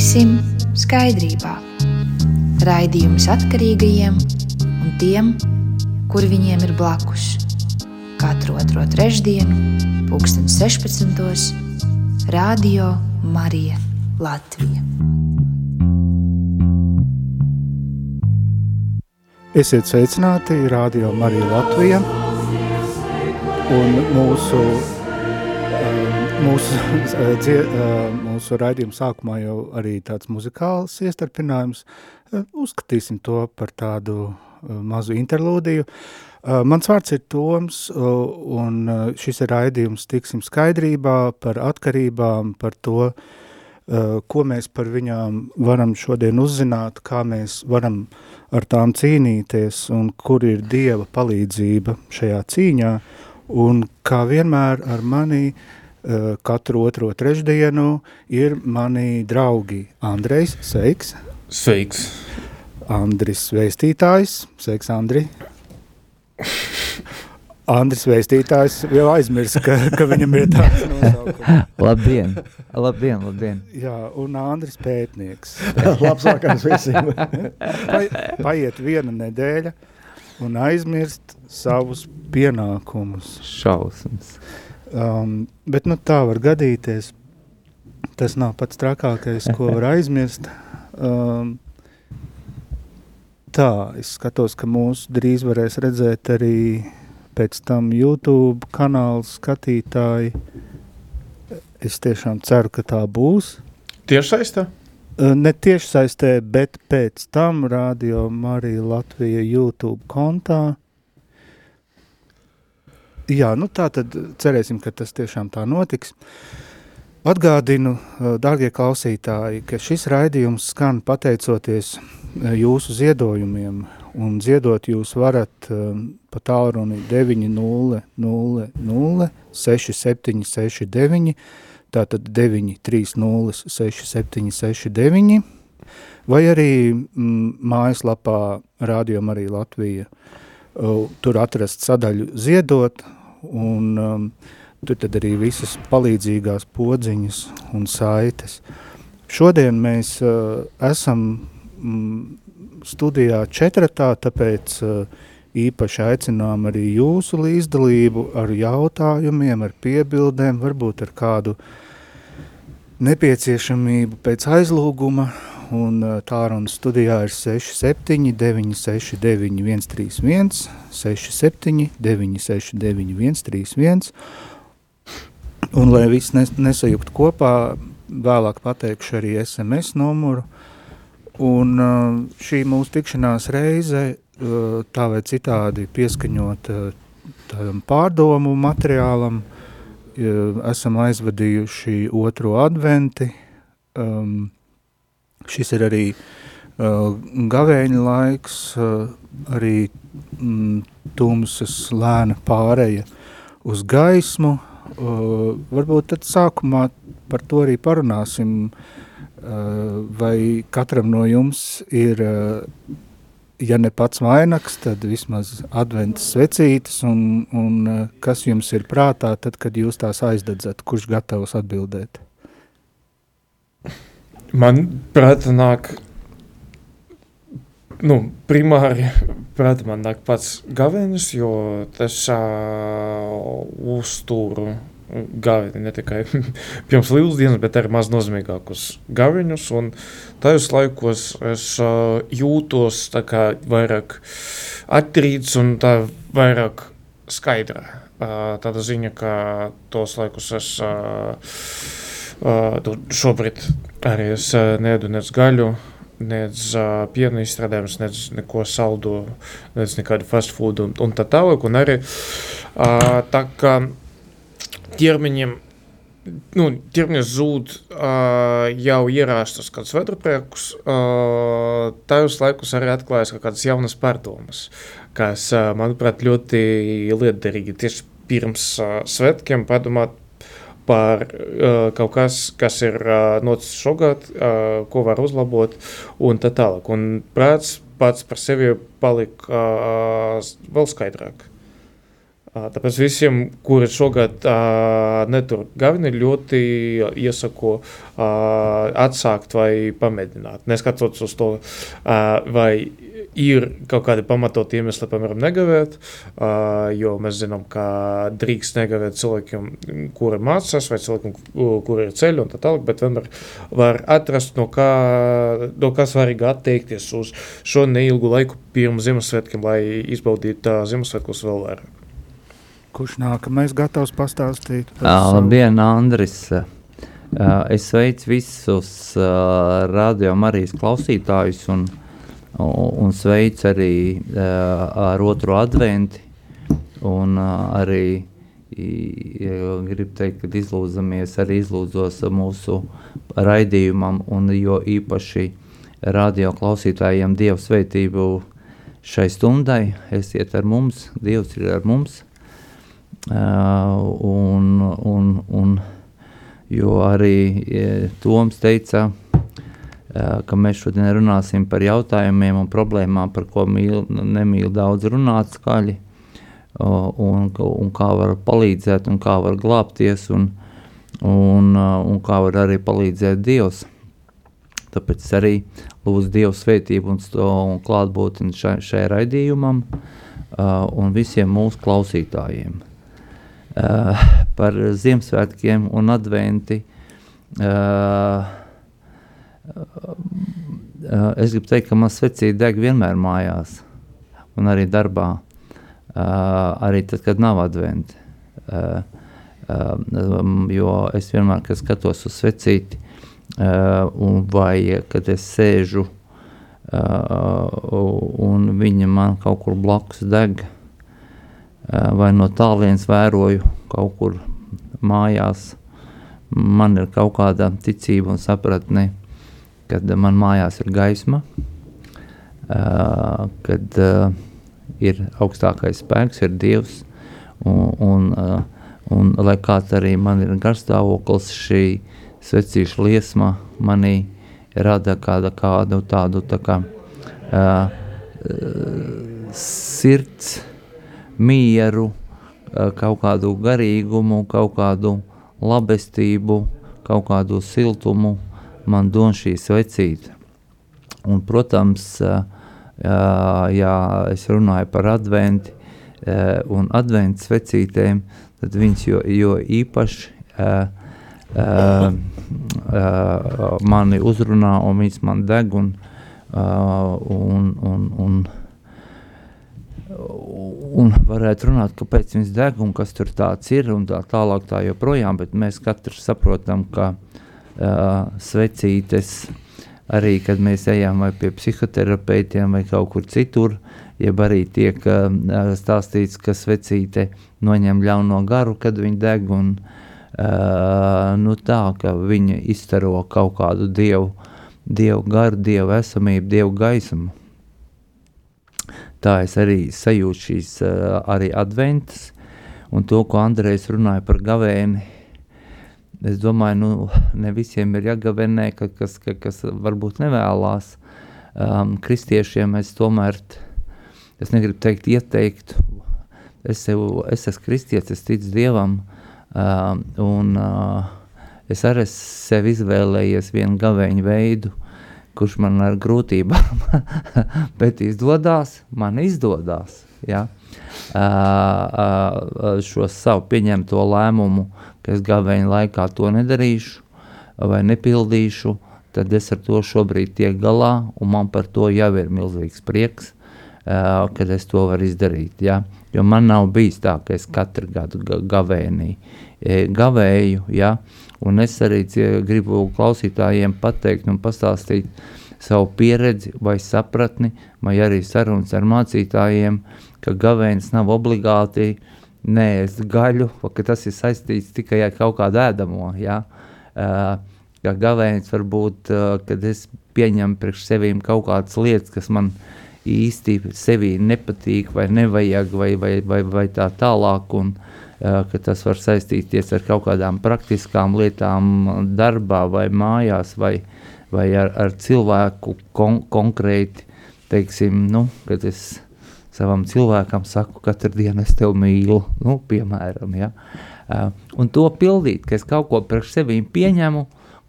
Tiksim skaidrībā. Raidījums atkarīgajiem un tiem, kur viņiem ir blakus. Katru otro trešdienu, pulksten 16. Radio Marija Latvija. Esiet sveicināti Radio Marija Latvija un mūsu Mūsu, dzie, mūsu raidījuma sākumā jau arī tāds muzikāls iestarpinājums. Uzskatīsim to par tādu mazu interlūdiju. Mans vārds ir Toms, un šis ir raidījums tiksim skaidrībā par atkarībām, par to, ko mēs par viņām varam šodien uzzināt, kā mēs varam ar tām cīnīties un kur ir Dieva palīdzība šajā cīņā. Un kā vienmēr ar mani uh, katru otro trešdienu ir mani draugi Andrejs, sveiks. Sveiks. Andris Vēstītājs, sveiks Andri. Andris Vēstītājs jau aizmirst, ka, ka viņam ir tāds nosaukums. labdien, labdien, labdien. Jā, un Andris Pētnieks. Labs vakars visiem. Pa, paiet viena nedēļa un aizmirst savus pienākumus. Šausmas. Um, bet nu, tā var gadīties. Tas nav pats trakākais, ko var aizmirst. Um, tā, es skatos, ka mūs drīz varēs redzēt arī pēc tam YouTube kanāla skatītāji. Es tiešām ceru, ka tā būs. Tiešsaistē? Uh, ne tiešsaistē, bet pēc tam Radio Marija Latvija YouTube kontā. Jā, nu tā tad cerēsim, ka tas tiešām tā notiks. Atgādinu, dārgie klausītāji, ka šis raidījums skan pateicoties jūsu ziedojumiem, un ziedot jūs varat pa tālruni 900 6769, tātad 930 6769, vai arī mājaslapā Rādio Marija Latvija. Tur atrast sadaļu ziedot, un um, tur tad arī visas palīdzīgās podziņas un saites. Šodien mēs uh, esam mm, studijā četratā, tāpēc uh, īpaši aicinām arī jūsu līdzdalību ar jautājumiem, ar piebildēm, varbūt ar kādu nepieciešamību pēc aizlūguma, un tārunas studijā ir 67 969 131, 67 969 131, un lai viss nes, nesajukt kopā, vēlāk pateikšu arī SMS numuru, un šī mūsu tikšanās reize tā vai citādi pieskaņot tādam pārdomu materiālam, esam aizvadījuši otro adventi, um, Šis ir arī uh, gavēņa laiks, uh, arī mm, tumsas lēna pāreja uz gaismu. Uh, varbūt tad sākumā par to arī parunāsim, uh, vai katram no jums ir, uh, ja ne pats vainags, tad vismaz adventas svecītes, un, un uh, kas jums ir prātā, tad, kad jūs tās aizdedzat, kurš gatavs atbildēt? Man prātā nāk, nu, primāri prātā man nāk pats gavenis, jo tas uh, uzturu gaveni ne tikai pirms lieldienas, bet arī maz nozīmīgākus gaveņus, un tajos laikos es uh, jūtos kā vairāk attīrīts un vairāk skaidra. Uh, tāda ziņa, ka tos laikus es uh, uh, šobrīd Arī es nedu nec gaļu, nec uh, piena izstrādājumus, nec neko saldu, nec nekādu fast food un, un tā tālāk. Un arī uh, tā kā ķermeņiem, nu, ķermenis zūd uh, jau ierāstas kāds vedrapriekus, uh, tajos laikus arī atklājas kaut kādas jaunas pārdomas, kas, uh, manuprāt, ļoti liederīgi tieši pirms uh, svētkiem padomāt par uh, kaut kas, kas ir uh, noticis šogad, uh, ko var uzlabot, un tā tālāk. Un prāts pats par sevi palika uh, vēl skaidrāk. Tāpēc visiem, kuri šogad uh, netur gavni, ļoti iesaku uh, atsākt vai pamēģināt. Neskatoties uz to, uh, vai ir kaut kādi pamatoti iemesli, piemēram, negavēt, uh, jo mēs zinām, ka drīkst negavēt cilvēkiem, kuri mācās, vai cilvēkiem, kuri ir ceļu un tā tālāk, bet vienmēr var atrast, no kā, no kā svarīgi atteikties uz šo neilgu laiku pirms Ziemassvētkiem, lai izbaudītu uh, Ziemassvētkus vēl vairāk. Kurš nākamais gatavs pastāstīt? Labdien, Andris! Es sveicu visus radio Marijas klausītājus un, un sveicu arī ar otro adventi. Un arī gribu teikt, ka izlūdzamies arī izlūdzos mūsu raidījumam un jo īpaši radio klausītājiem Dievu sveitību šai stundai. Esiet ar mums, Dievs ir ar mums. Uh, un, un, un, jo arī Toms teica, uh, ka mēs šodien runāsim par jautājumiem un problēmām, par ko mīl, nemīl daudz runāt skaļi, uh, un, un kā var palīdzēt, un kā var glābties, un, un, un kā var arī palīdzēt Dievs. Tāpēc arī lūdzu Dievu svētību un, un klātbūtni šai, šai raidījumam uh, un visiem mūsu klausītājiem uh, par Ziemassvētkiem un Adventi. Uh, uh, es gribu teikt, ka man svecīja deg vienmēr mājās un arī darbā, arī tad, kad nav Adventi. Uh, jo es vienmēr, kad skatos uz svecīti, un vai kad es sēžu un viņa man kaut kur blakus deg, vai no tālienes vēroju kaut kur mājās. Man ir kaut kāda ticība un sapratne, kad man mājās ir gaisma, kad ir augstākais spēks, ir Dievs, un, un, un lai kāds arī man ir garstāvoklis, šī svecīša liesma manī rada kāda, kādu tādu tā kā uh, sirds mieru, eh, kaut kādu garīgumu, kaut kādu labestību, kaut kādu siltumu man dod šī svecīta. Un, protams, eh, ja es runāju par adventu eh, un adventu svecītēm, tad viņas jo, jo īpaši mani uzrunā un viņas man deg un, un, un, un un varētu runāt, kāpēc viņas deg un kas tur tāds ir un tā tālāk tā joprojām, bet mēs katrs saprotam, ka uh, svecītes arī, kad mēs ejam vai pie psihoterapeitiem vai kaut kur citur, jeb arī tiek uh, stāstīts, ka svecīte noņem ļauno garu, kad viņi deg un uh, nu tā, ka viņa izstaro kaut kādu dievu, dievu garu, dievu esamību, dievu gaismu tā es arī sajūtu šīs uh, arī adventas un to, ko Andrejs runāja par gavēni. Es domāju, nu, ne visiem ir jāgavenē, ka, kas, ka, kas varbūt nevēlās. Um, kristiešiem es tomēr, es negribu teikt ieteikt, es, sev, es esmu kristietis, es ticu Dievam, um, un uh, es arī sev izvēlējies vienu gavēņu veidu, kurš man ar grūtībām, bet izdodas, man izdodas. Ja? Uh, uh, šo savu pieņemto lēmumu, ka es gavēņa laikā to nedarīšu vai nepildīšu, tad es ar to šobrīd tiek galā, un man par to jau ir milzīgs prieks, uh, kad es to varu izdarīt. Ja? Jo man nav bijis tā, ka es katru gadu gavēnī gavēju, ja? Un es arī gribu klausītājiem pateikt un pastāstīt savu pieredzi vai sapratni, vai arī sarunas ar mācītājiem, ka gavēnis nav obligāti neēst gaļu, ka tas ir saistīts tikai ar kaut kādu ēdamo. Ja? Uh, ka gavēnis var būt, uh, kad es pieņemu priekš sevīm kaut kādas lietas, kas man īsti sevī nepatīk vai nevajag vai, vai, vai, vai tā tālāk. Un, ka tas var saistīties ar kaut kādām praktiskām lietām, darbā vai mājās, vai, vai ar, ar cilvēku kon konkrēti. Teiksim, nu, kad es savam cilvēkam saku, katru dienu es tevi mīlu, nu, piemēram, ja. Un to pildīt, ka es kaut ko priekš sevīm pieņemu,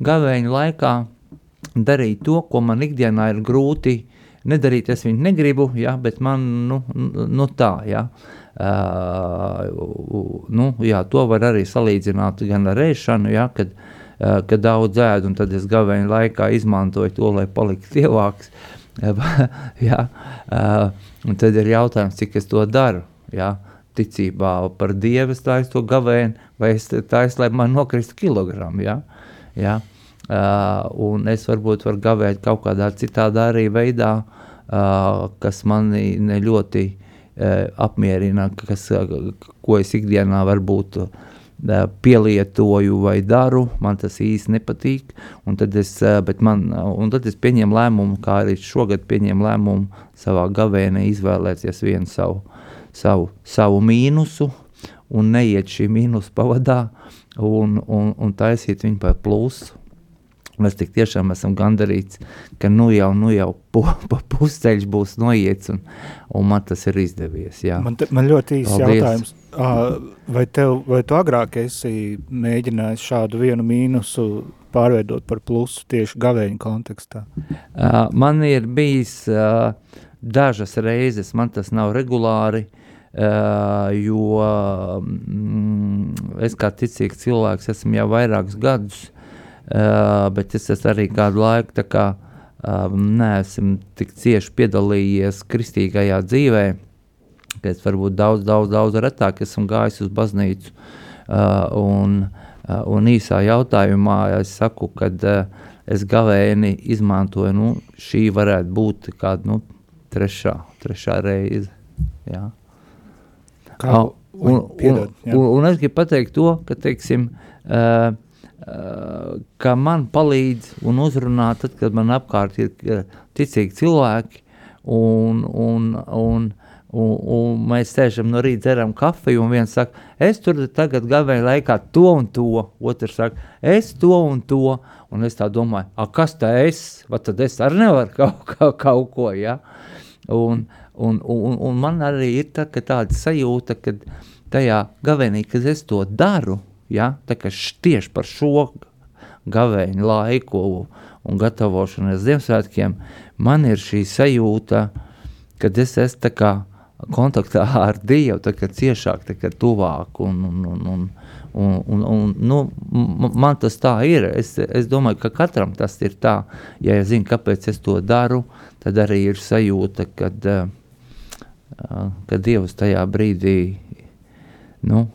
gavēņa laikā darīt to, ko man ikdienā ir grūti nedarīt, es viņu negribu, ja, bet man, nu, nu tā, ja. Uh, nu, jā, to var arī salīdzināt gan ar ēšanu, ja, kad, uh, kad daudz ēd, un tad es gavēņa laikā izmantoju to, lai paliktu ievāks. ja, uh, un tad ir jautājums, cik es to daru. Ja, ticībā par Dievu es taisu to gavēnu, vai es taisu, lai man nokristu kilogramu. Ja, ja. Uh, un es varbūt varu gavēt kaut kādā citādā arī veidā, uh, kas mani ne ļoti uh, apmierina, kas, uh, ko es ikdienā varbūt uh, pielietoju vai daru, man tas īsti nepatīk. Un tad, es, uh, man, un tad es pieņemu lēmumu, kā arī šogad pieņemu lēmumu savā gavēnē izvēlēties vienu savu, savu, savu mīnusu un neiet šī mīnusu pavadā un, un, un taisīt viņu par plusu Mēs tik tiešām esam gandarīti, ka nu jau, nu jau pu, pa pusceļš būs noiets, un, un man tas ir izdevies. Jā. Man, te, man ļoti īsts jautājums. Vai, tev, vai tu agrāk esi mēģinājis šādu vienu mīnusu pārveidot par plusu tieši gavēņu kontekstā? Man ir bijis dažas reizes, man tas nav regulāri, jo mm, es kā ticīgs cilvēks esmu jau vairākus gadus bet es esmu arī kādu laiku tā kā um, neesmu tik cieši piedalījies kristīgajā dzīvē, ka es varbūt daudz, daudz, daudz retāk esmu gājis uz baznīcu. Uh, un, un īsā jautājumā es saku, ka uh, es gavēni izmantoju, nu, šī varētu būt kāda nu, trešā, trešā reize. Jā. Kā, uh, un, un, un, un es gribu pateikt to, ka, teiksim, uh, ka man palīdz un uzrunā tad, kad man apkārt ir ticīgi cilvēki un, un, un, un, un mēs sēžam no rīta, dzeram kafiju, un viens saka, es tur tagad gavēju laikā to un to, otrs saka, es to un to, un es tā domāju, a, kas tā es, vai tad es arī nevaru kaut, kaut, kaut ko, ja? Un, un, un, un man arī ir tā, tāda sajūta, ka tajā gavēnī, kad es to daru, Ja? Tieši par šo gavēņu laiku un gatavošanos Ziemassvētkiem man ir šī sajūta, ka es esmu kontaktā ar Dievu, tā kā ciešāk, tā kā tuvāk. Un, un, un, un, un, un, un, nu, man tas tā ir. Es, es domāju, ka katram tas ir tā. Ja es zinu, kāpēc es to daru, tad arī ir sajūta, kad, ka Dievs tajā brīdī Nu,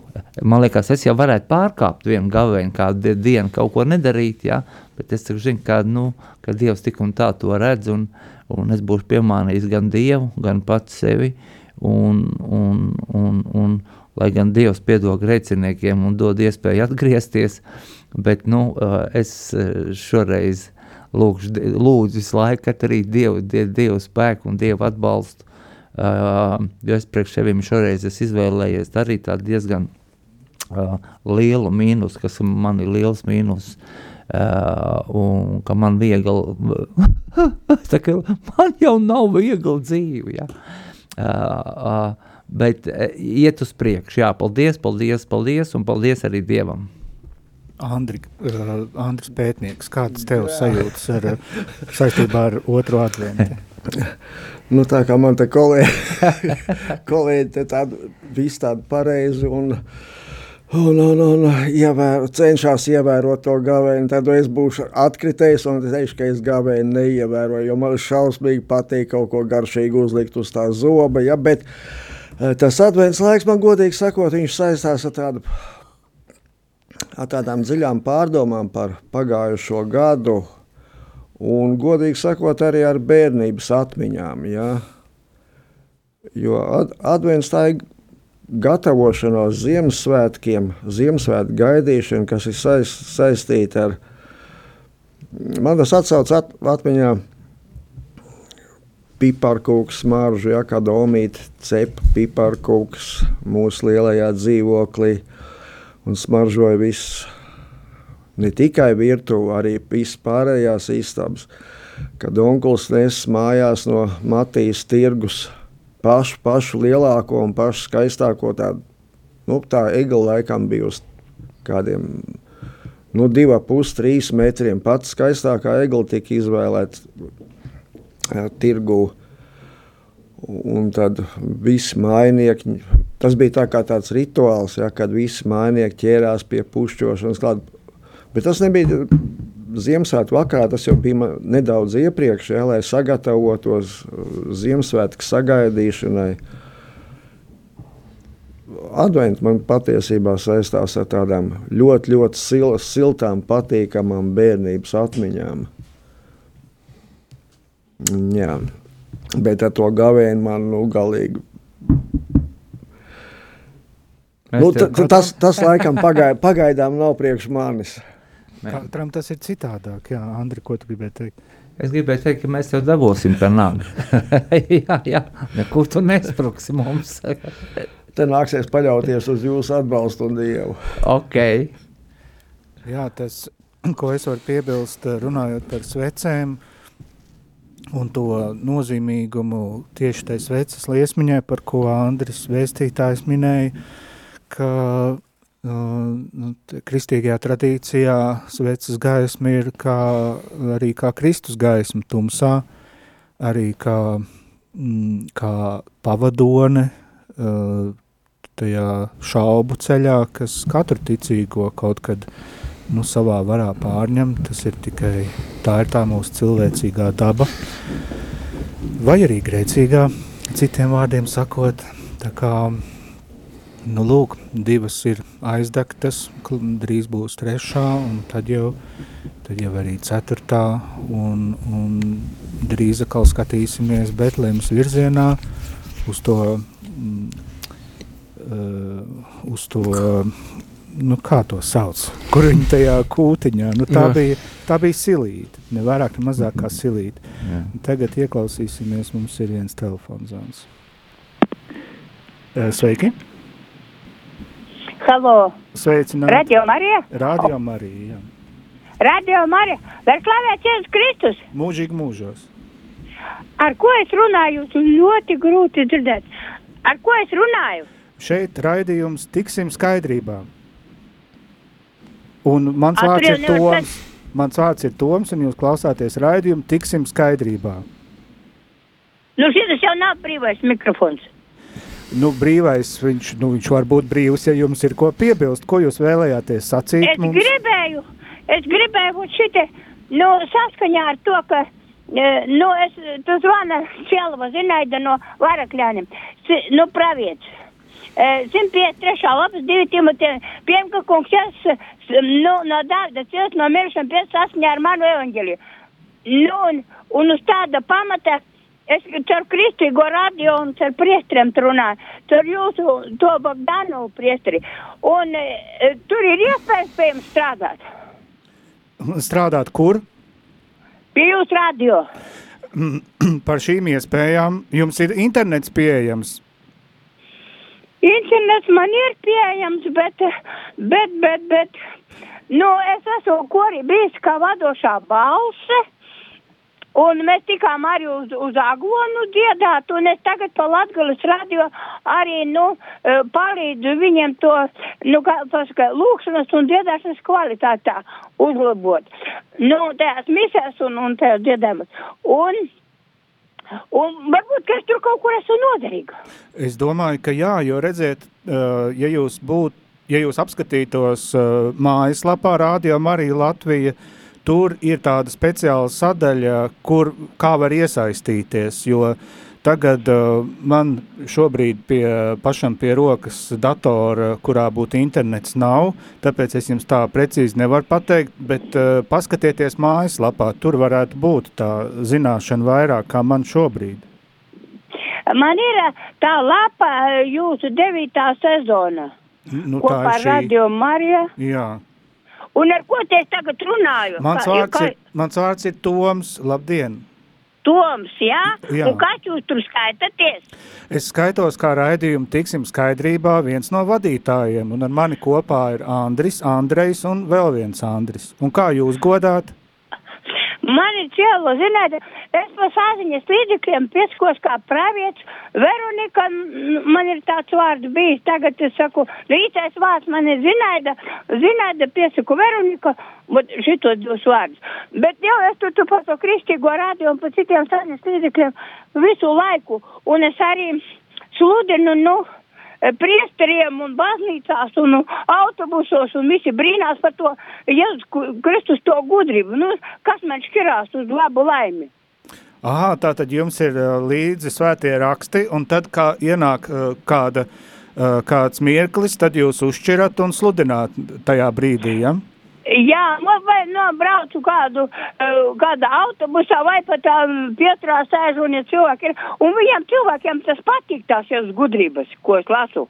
man liekas, es jau varētu pārkāpt vienu gavēnu, kādu dienu kaut ko nedarīt, ja? bet es zinu, ka, nu, ka Dievs tik un tā to redz, un, un es būšu piemānījis gan Dievu, gan pats sevi, un, un, un, un lai gan Dievs piedod grēciniekiem un dod iespēju atgriezties, bet nu, es šoreiz lūkšu, lūdzu visu laiku arī Dievu, Dievu spēku un Dievu atbalstu, Uh, jo es priekš sevim šoreiz izvēlējies darīt tādu diezgan uh, lielu mīnusu, kas man ir liels mīnus. Uh, un ka man viegli, ka man jau nav viegli dzīve. Ja? Uh, uh, bet uh, iet uz priekšu, jā, paldies, paldies, paldies, un paldies arī Dievam. Andri, uh, Andris Pētnieks, kādas tev sajūtas ar, saistībā ar otro adventu? Nu, tā kā man te kolēģi, kolēģi te tādu, visu tādu pareizi un, un, un, un ievēro, cenšas ievērot to gavēni, tad es būšu atkritējis un teikšu, ka es gavēni neievēroju, jo man šausmīgi patīk kaut ko garšīgi uzlikt uz tā zoba, ja, bet eh, tas advents laiks man godīgi sakot, viņš saistās ar tādu ar tādām dziļām pārdomām par pagājušo gadu, Un, godīgi sakot, arī ar bērnības atmiņām. Ja? Jo ad, advents tā ir gatavošanās Ziemassvētkiem, Ziemassvētku gaidīšana, kas ir saist, saistīta ar, man tas atsauc at, atmiņā piparkūks smaržu, ja, kad omīt cep piparkūks mūsu lielajā dzīvoklī un smaržoja visu ne tikai virtuve, arī vispārējās istabas. Kad onkulis nes mājās no Matijas tirgus pašu, pašu lielāko un pašu skaistāko tādu, nu, tā egla laikam bija uz kādiem, nu, divi pus, trīs metriem. Pats skaistākā egla tika izvēlēta uh, tirgū. Un tad visi mājnieki, tas bija tā kā tāds rituāls, ja, kad visi mājnieki ķērās pie pušķošanas. Klāt. Bet tas nebija Ziemassvētku vakarā, tas jau bija nedaudz iepriekš, ja, lai sagatavotos Ziemassvētku sagaidīšanai. Advents man patiesībā saistās ar tādām ļoti, ļoti sil, siltām, patīkamām bērnības atmiņām. Jā. Bet ar to gavēnu man nu, galīgi. Nu, tas, tas laikam pagaid, pagaidām nav priekš manis. Katram tas ir citādāk. Jā, Andri, ko tu gribēji teikt? Es gribēju teikt, ka mēs jau dabūsim par naudu. jā, jā, nekur tu nespruksi mums. Te nāksies paļauties uz jūsu atbalstu un Dievu. Ok. Jā, tas, ko es varu piebilst, runājot par svecēm, un to nozīmīgumu tieši tai sveces liesmiņai, par ko Andris vēstītājs minēja, ka uh, kristīgajā tradīcijā sveces gaisma ir kā, arī kā Kristus gaisma tumsā, arī kā, mm, kā pavadone tajā šaubu ceļā, kas katru ticīgo kaut kad nu, savā varā pārņemt. Tas ir tikai tā, ir tā mūsu cilvēcīgā daba, vai arī grēcīgā, citiem vārdiem sakot. Tā kā, nu, lūk, divas ir aizdegtas, drīz būs trešā, un tad jau, tad jau arī ceturtā, un, un drīz atkal skatīsimies Betlēmas virzienā uz to, mm, uh, uz to nu, kā to sauc, kur viņi tajā kūtiņā, nu, tā, Jā. bija, tā bija silīte, ne vairāk, ne mazāk kā silīte. Jā. Tagad ieklausīsimies, mums ir viens telefons zvans. Sveiki! Halo! Sveicināti! Radio Marija? Radio Marija. Radio Marija, var klavēt Jēzus Kristus? Mūžīgi mūžos. Ar ko es runāju? Ļoti grūti dzirdēt. Ar ko es runāju? Šeit raidījums tiksim skaidrībā. Un mans vārds ir Toms. Mans vārds ir Toms, un jūs klausāties raidījumu, tiksim skaidrībā. Nu, šis jau nav brīvais mikrofons. Nu, brīvais, viņš, nu, viņš var būt brīvs, ja jums ir ko piebilst. Ko jūs vēlējāties sacīt es mums? Gribēju, es gribēju būt šitie, nu, saskaņā ar to, ka, e, nu, es, tu zvana Čelva Zinaida no Varakļāniem, nu, pravietis. 153. lapas, 2 Timotiem, Piemka kungs, es nu, no Dāvida cilvēks no miršana pēc saskaņā ar manu evaņģeliju. Nu, un, un uz tāda pamata es caur kristīgo radio un caur priestriem runāju, caur jūsu to Bogdanu priestri. Un e, tur ir iespējams strādāt. Strādāt kur? Pie jūsu radio. Par šīm iespējām jums ir internets pieejams. Internets man ir pieejams, bet, bet, bet, bet, nu, es esmu korī bijis kā vadošā balse, un mēs tikām arī uz, uz aglonu dziedāt, un es tagad pa Latgalis radio arī, nu, e, palīdzu viņiem to, nu, kā pasaka, lūkšanas un dziedāšanas kvalitātā uzlabot. Nu, tajās misēs un, un tajās dziedājumus. Un, Un varbūt, ka es tur kaut kur esmu noderīga. Es domāju, ka jā, jo redziet, ja jūs būtu, ja jūs apskatītos mājaslapā Rādio Marija Latvija, tur ir tāda speciāla sadaļa, kur kā var iesaistīties, jo Tagad uh, man šobrīd pie, pašam pie rokas datora, kurā būtu internets, nav. Tāpēc es jums tā precīzi nevaru pateikt, bet uh, paskatieties mājaslapā. Tur varētu būt tā zināšana vairāk kā man šobrīd. Man ir uh, tā lapa uh, jūsu devītā sezona. Nu, Kopā ar šī... Radio Marija. Jā. Un ar ko te es tagad runāju? Mans vārds, kā... ir, mans vārds ir Toms. Labdien! Toms, jā? jā. Un kā jūs tur skaitaties? Es skaitos kā raidījumu tiksim skaidrībā viens no vadītājiem, un ar mani kopā ir Andris, Andrejs un vēl viens Andris. Un kā jūs godāt? Man ir cielo, ziniet, es pa saziņas līdzekļiem pieskos kā pravietis. Veronika, man ir tāds vārds bijis, tagad es saku, rītais vārds man ir zinaida, zinaida piesaku Veronika, šito dos vārdus. Bet jau es tur, tur pa to kristīgo radio un pa citiem saziņas līdzekļiem visu laiku, un es arī sludinu, nu, priesteriem un baznīcās un autobusos un visi brīnās par to Jēzus Kristus to gudrību. Nu, kas man šķirās uz labu laimi? Aha, tā tad jums ir eh, līdzi svētie raksti, un tad, kā ienāk eh, kāda, kāds mirklis, tad jūs uzšķirat un sludināt tajā brīdī, ja? Jā, vai nobraucu kādu, kādā autobusā vai pat pietrā sēžu un ja cilvēki ir, un viņiem cilvēkiem tas patīk tās jau gudrības, ko es lasu.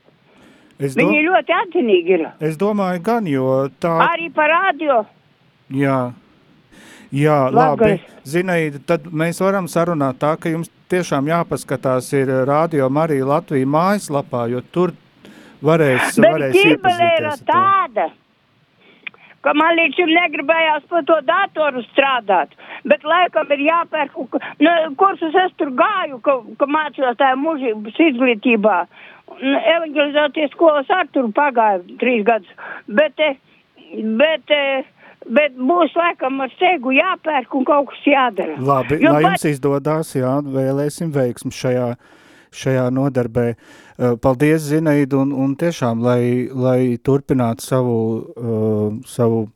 Es Viņi dom... ļoti atzinīgi ir. Es domāju gan, jo tā... Arī par radio. Jā, jā labi. Zinaida, tad mēs varam sarunāt tā, ka jums tiešām jāpaskatās ir Radio Marija Latvija mājaslapā, jo tur varēs, Bet varēs iepazīties. Bet tāda. To ka man līdz šim negribējās par to datoru strādāt, bet laikam ir jāpērk, nu, kursus es tur gāju, ka, ka mācījos tajā mūžības izglītībā. Evangelizācijas skolas ar tur pagāju trīs gadus, bet, eh, bet, eh, bet būs laikam ar steigu jāpērk un kaut kas jādara. Labi, jo lai pat... jums izdodās, jā, vēlēsim veiksmu šajā šajā nodarbē. Eh, paldies, Zinaida, un, un tiešām, lai, lai turpinātu savu, uh, savu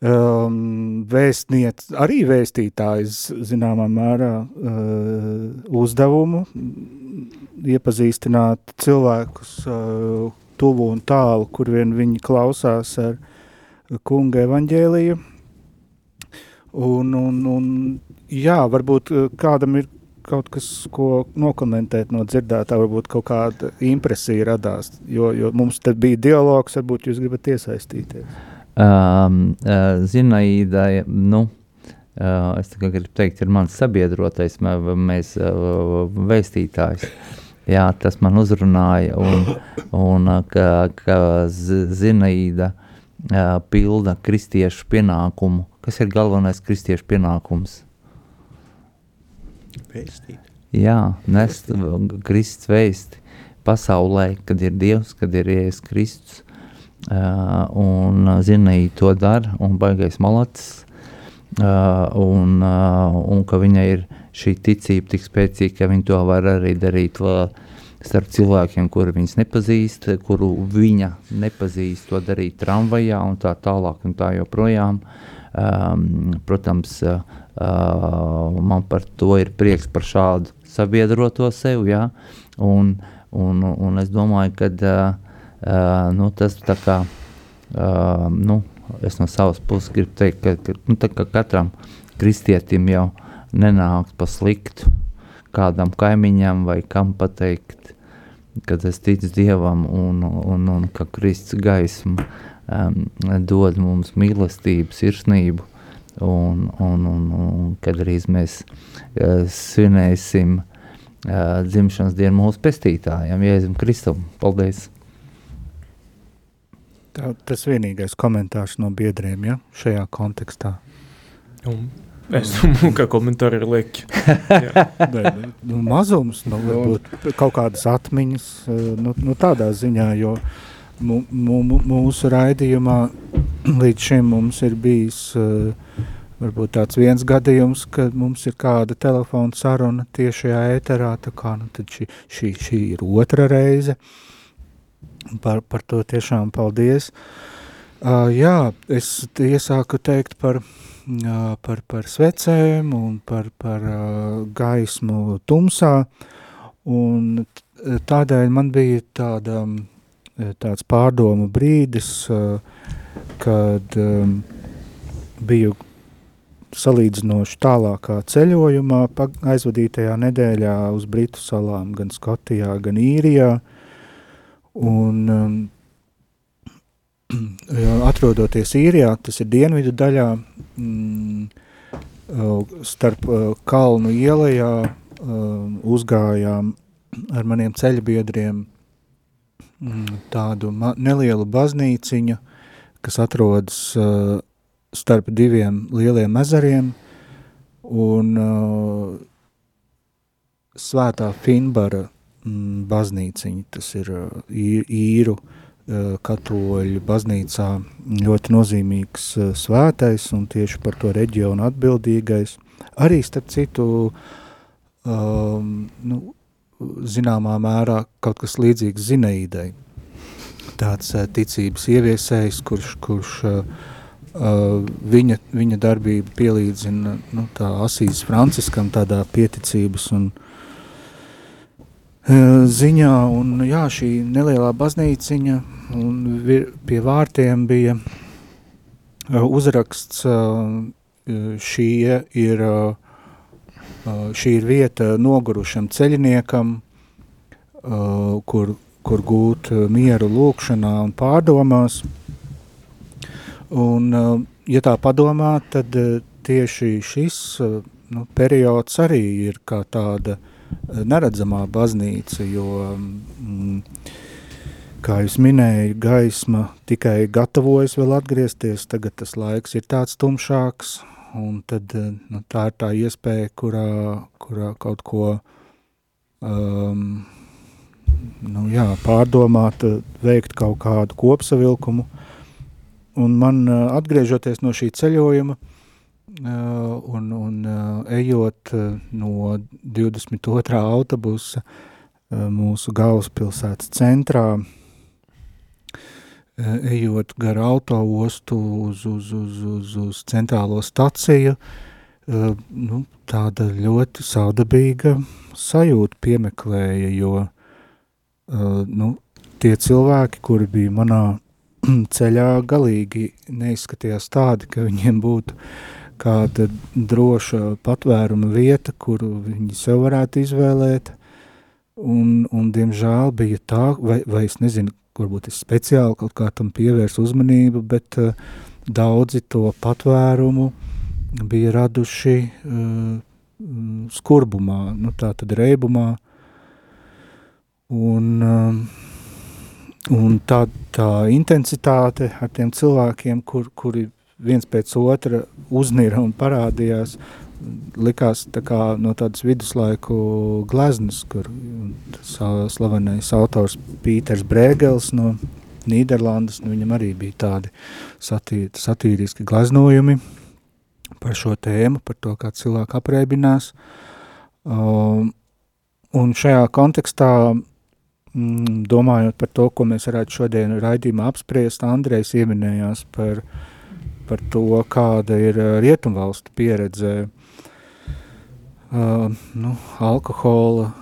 um, vēstniec, arī vēstītājs, zināmā mērā, uh, uzdevumu, iepazīstināt cilvēkus uh, tuvu un tālu, kur vien viņi klausās ar kunga evaņģēliju. Un, un, un jā, varbūt kādam ir kaut kas, ko nokomentēt no dzirdētā, varbūt kaut kāda impresija radās, jo, jo mums te bija dialogs, varbūt jūs gribat iesaistīties. Um, uh, Zinaida, nu, uh, es tikai gribu teikt, ir mans sabiedrotais, mēs uh, vēstītājs. Jā, tas man uzrunāja, un, un ka, ka Zinaida uh, pilda kristiešu pienākumu. Kas ir galvenais kristiešu pienākums? Vēstīt. Jā, nest Kristus vēsti pasaulē, kad ir Dievs, kad ir Jēzus Kristus. Uh, un Zinēja to dara, un baigais malacis. Uh, un, uh, un ka viņai ir šī ticība tik spēcīga, ka viņa to var arī darīt vēl starp cilvēkiem, kuri viņas nepazīst, kuru viņa nepazīst, to darīt tramvajā un tā tālāk un tā joprojām. Um, protams, uh, Uh, man par to ir prieks par šādu sabiedroto sev, ja? un, un, un es domāju, ka uh, uh, nu, tas tā kā, uh, nu, es no savas puses gribu teikt, ka, ka, nu, ka katram kristietim jau nenāk pa sliktu kādam kaimiņam vai kam pateikt, kad es ticu Dievam un, un, un ka Kristus gaisma um, dod mums mīlestību, sirsnību, un, un, un, un kad arī mēs uh, svinēsim uh, dzimšanas dienu mūsu pestītājiem, Jēzum Kristum. Paldies! Tā, tas vienīgais komentārs no biedriem, ja, šajā kontekstā. Un es domāju, ka komentāri ir lieki. nu, nu, mazums, nu, varbūt kaut kādas atmiņas, nu, nu tādā ziņā, jo mūsu raidījumā līdz šim mums ir bijis uh, varbūt tāds viens gadījums, kad mums ir kāda telefona saruna tiešajā ēterā, tā kā nu, tad šī, šī, šī ir otra reize. Par, par to tiešām paldies. Uh, jā, es iesāku teikt par, uh, par, par svecēm un par, par uh, gaismu tumsā, un tādēļ man bija tāda, tāds pārdomu brīdis, uh, kad um, biju salīdzinoši tālākā ceļojumā, aizvadītajā nedēļā uz Britu salām, gan Skotijā, gan Īrijā. Un, um, atrodoties Īrijā, tas ir dienvidu daļā, mm, uh, starp uh, kalnu ielajā uh, uzgājām ar maniem ceļbiedriem mm, tādu nelielu baznīciņu, kas atrodas starp diviem lieliem ezeriem, un Svētā Finbara mm, baznīciņa, tas ir īru uh, katoļu baznīcā ļoti nozīmīgs uh, svētais un tieši par to reģionu atbildīgais. Arī, starp citu, um, nu, zināmā mērā kaut kas līdzīgs Zineidai. Tāds uh, ticības ieviesējs, kurš, kurš uh, uh, viņa, viņa darbība pielīdzina nu, asīs Franciskam tādā pieticības un ziņā, un jā, šī nelielā baznīciņa, un vir, pie vārtiem bija uzraksts, šī ir, šī ir vieta nogurušam ceļiniekam, kur, kur gūt mieru lūkšanā un pārdomās, un, ja tā padomā, tad tieši šis nu, periods arī ir kā tāda uh, neredzamā baznīca, jo, mm, kā jūs minēju, gaisma tikai gatavojas vēl atgriezties, tagad tas laiks ir tāds tumšāks, un tad nu, tā ir tā iespēja, kurā, kurā kaut ko um, nu, jā, pārdomāt, veikt kaut kādu kopsavilkumu, un man atgriežoties no šī ceļojuma, Uh, un, un uh, ejot uh, no 22. autobusa mūsu galvaspilsētas centrā, ejot gar autoostu uz, uz, uz, uz, uz centrālo staciju, nu, tāda ļoti saudabīga sajūta piemeklēja, jo nu, tie cilvēki, kuri bija manā ceļā, galīgi neizskatījās tādi, ka viņiem būtu uh, kāda droša patvēruma vieta, kuru viņi sev varētu izvēlēt, un, un diemžēl bija tā, vai, vai es nezinu, varbūt es speciāli kaut kā tam pievērsu uzmanību, bet uh, daudzi to patvērumu bija raduši uh, skurbumā, nu tā tad reibumā, un, uh, un tā, tā intensitāte ar tiem cilvēkiem, kur, kuri viens pēc otra uznira un parādījās, likās tā kā no tādas viduslaiku gleznas, kur slavenais autors Pīters Brēgels no Nīderlandes, nu viņam arī bija tādi satīri, satīriski gleznojumi par šo tēmu, par to, kā cilvēki apreibinās. Um, un šajā kontekstā, mm, domājot par to, ko mēs varētu šodien raidījumā apspriest, Andrejs ieminējās par par to, kāda ir uh, rietumvalstu pieredze uh, nu, alkohola uh,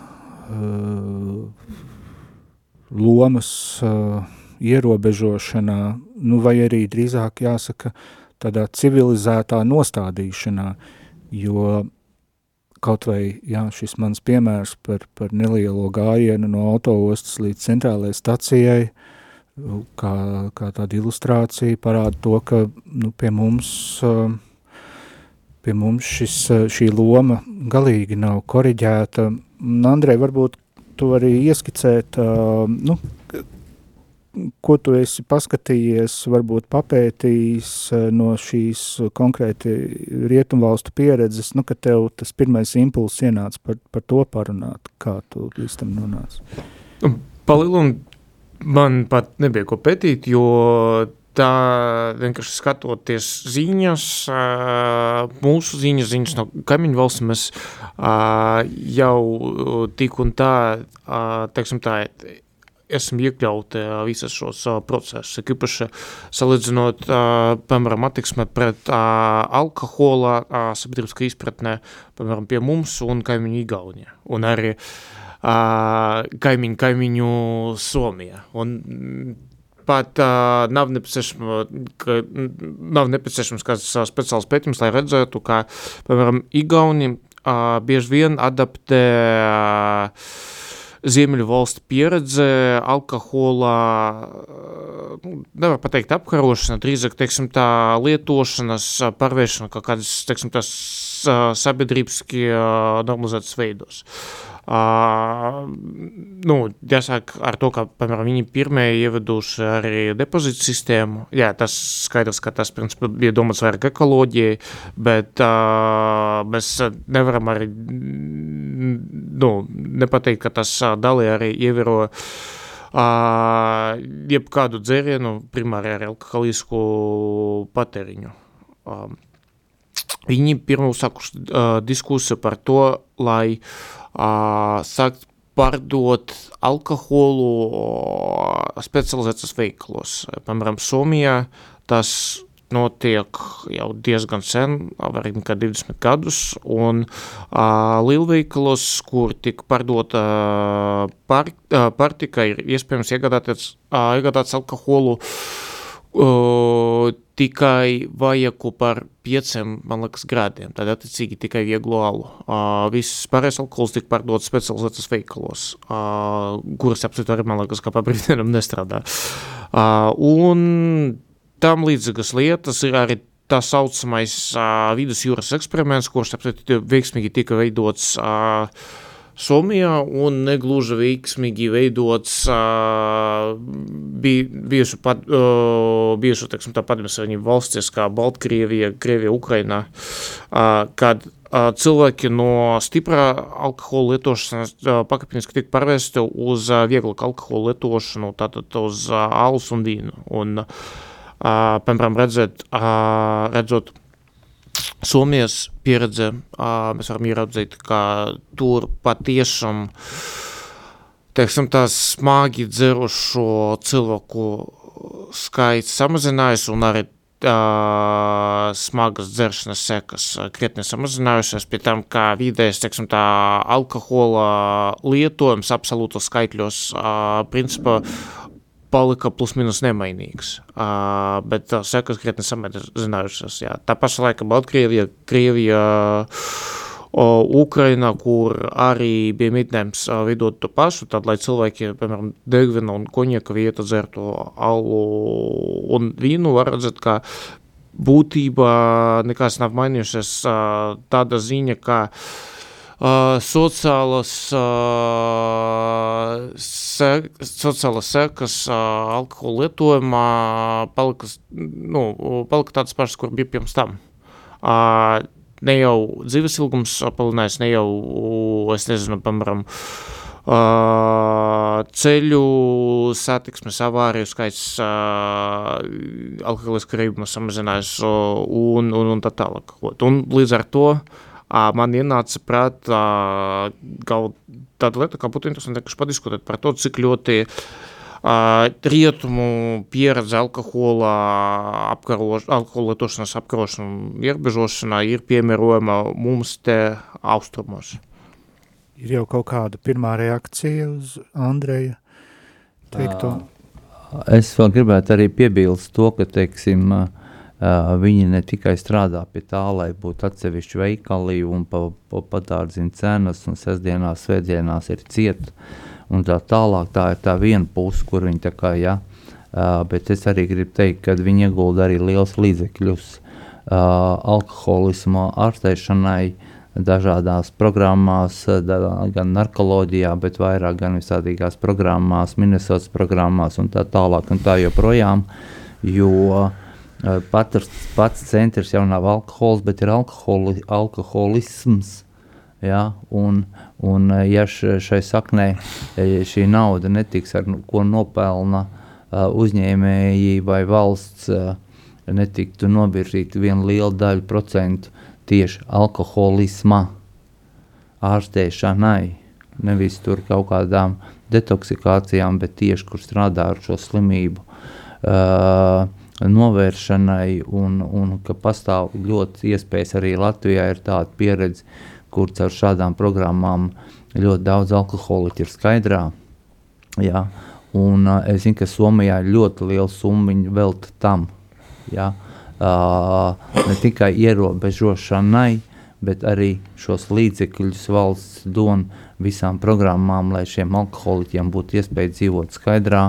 lomas uh, ierobežošanā, nu, vai arī drīzāk jāsaka tādā civilizētā nostādīšanā, jo kaut vai jā, šis mans piemērs par, par nelielo gājienu no autoostas līdz centrālajai stacijai, uh, kā, kā tāda ilustrācija parāda to, ka nu, pie mums, pie mums šis, šī loma galīgi nav koriģēta. Andrej, varbūt tu arī ieskicēt, nu, ko tu esi paskatījies, varbūt papētījis no šīs konkrēti rietumvalstu pieredzes, nu, ka tev tas pirmais impulss ienāca par, par to parunāt, kā tu līdz tam nonāci? Palielam Man pat nebija ko pētīt, jo tā vienkārši skatoties ziņas, mūsu ziņas, ziņas no kaimiņu valsts, mēs jau tik un tā, teiksim tā, esam iekļauti visas šos procesus. Īpaši salīdzinot, piemēram, attieksme pret alkohola sabiedriskā izpratnē, piemēram, pie mums un kaimiņu Igaunijā. Un arī uh, kaimiņu, kaimiņu Somijā. Un pat uh, nav nepieciešams, ka nav nepieciešams kāds speciāls pētījums, lai redzētu, ka, piemēram, Igauni uh, bieži vien adaptē uh, Ziemeļu valstu pieredze alkohola, nu, nevar pateikt apkarošana, drīzāk, teiksim, tā lietošanas pārvēršana kaut kādas, teiksim, tās sabiedrības normalizētas veidos. Uh, nu, jāsāk ar to, ka, piemēram, viņi pirmie ieveduši arī depozītu sistēmu. Jā, tas skaidrs, ka tas, principā, bija domāts vairāk ekoloģijai, bet uh, mēs nevaram arī, nu, nepateikt, ka tas dalī arī ievēro uh, jebkādu dzērienu, primāri ar alkoholisku patēriņu. Uh, viņi pirmā uzsākuši uh, diskusiju par to, lai uh, sākt pārdot alkoholu specializētas veikalos. Piemēram, Somijā tas notiek jau diezgan sen, vairāk nekā 20 gadus, un uh, lielveikalos, kur tika pārdota par, uh, pārtika, ir iespējams iegādāties, uh, iegādāties alkoholu uh, tikai vajaku par pieciem, man liekas, grādiem, tad attiecīgi tikai vieglu alu. Uh, viss pārējais alkohols tika pārdots specializētas veikalos, uh, kuras absolūti arī, man liekas, kā pa brīvdienam nestrādā. Uh, un tam līdzīgas lietas ir arī tā saucamais uh, vidusjūras eksperiments, kurš absolūti veiksmīgi tika veidots uh, Somijā un negluži veiksmīgi veidots uh, bij, bijušu, pat, uh, bijušu teiksim, tā padomjas valstis kā Baltkrievija, Krievija, Ukrainā, uh, kad uh, cilvēki no stiprā alkohola lietošanas uh, pakāpeniski tiek pārvesti uz uh, vieglāku alkohola lietošanu, tātad uz uh, alus un vīnu. Un, uh, piemēram, redzēt, uh, redzot Somijas pieredze, mēs varam ieraudzīt, ka tur patiešām teiksim, tās smagi dzerušo cilvēku skaits samazinājās un arī uh, smagas dzeršanas sekas krietni samazinājušās, pie tam, kā vidējais, teiksim, tā alkohola lietojums absolūtos skaitļos, uh, principā, palika plus-minus nemainīgs, uh, bet uh, sekas krietni samazinājušas. Jā. Tā paša laika Baltkrievija, Krievija, uh, Ukraina, kur arī bija mēģinājums uh, vidot to pašu, tad, lai cilvēki, piemēram, degvina un konjaka vietu dzertu alu un vīnu, var redzēt, ka būtībā nekas nav mainījušies uh, tāda ziņa, ka uh, Uh, sociālas, uh, se, sociālas sekas uh, alkohola lietojumā palika, nu, palika tādas pašas, kur bija pirms tam. Uh, ne jau dzīves ilgums palielinājās, ne jau, es nezinu, piemēram, Uh, ceļu satiksmes avāriju skaits, uh, alkoholiska reibuma samazinājās uh, un, un, un tā tālāk. Un līdz ar to uh, man ienāca prātā tāda lieta, kā būtu interesanti padiskutēt par to, cik ļoti uh, rietumu pieredze alkohola, apkaroš, alkohola lietošanas apkarošana un ierobežošanā ir piemērojama mums te austrumos. Ir jau kaut kāda pirmā reakcija uz Andreja teikto? Es vēl gribētu arī piebilst to, ka, teiksim, Uh, viņi ne tikai strādā pie tā, lai būtu atsevišķi veikali un pa, pa, patārdzina cenas, un sestdienās, svētdienās ir cieta un tā tālāk. Tā ir tā viena puse, kur viņi tā kā, ja, bet es arī gribu teikt, ka viņi iegulda arī liels līdzekļus alkoholismu ārstēšanai, dažādās programmās, gan narkoloģijā, bet vairāk gan visādīgās programmās, Minnesotas programmās un tā tālāk un tā joprojām, jo uh, Patrs, pats centrs jau nav alkohols, bet ir alkoholi, alkoholisms. Ja, un, un, ja šai saknē šī nauda netiks ar ko nopelna uzņēmēji vai valsts, netiktu novirzīta viena liela daļa procentu tieši alkoholisma ārstēšanai, nevis tur kaut kādām detoksikācijām, bet tieši kur strādā ar šo slimību. Uh, novēršanai, un, un ka pastāv ļoti iespējas arī Latvijā ir tāda pieredze, kur caur šādām programmām ļoti daudz alkoholiķu ir skaidrā. Jā. Un uh, es zinu, ka Somijā ir ļoti liela summa velta tam. Jā. Uh, ne tikai ierobežošanai, bet arī šos līdzekļus valsts don visām programmām, lai šiem alkoholiķiem būtu iespēja dzīvot skaidrā,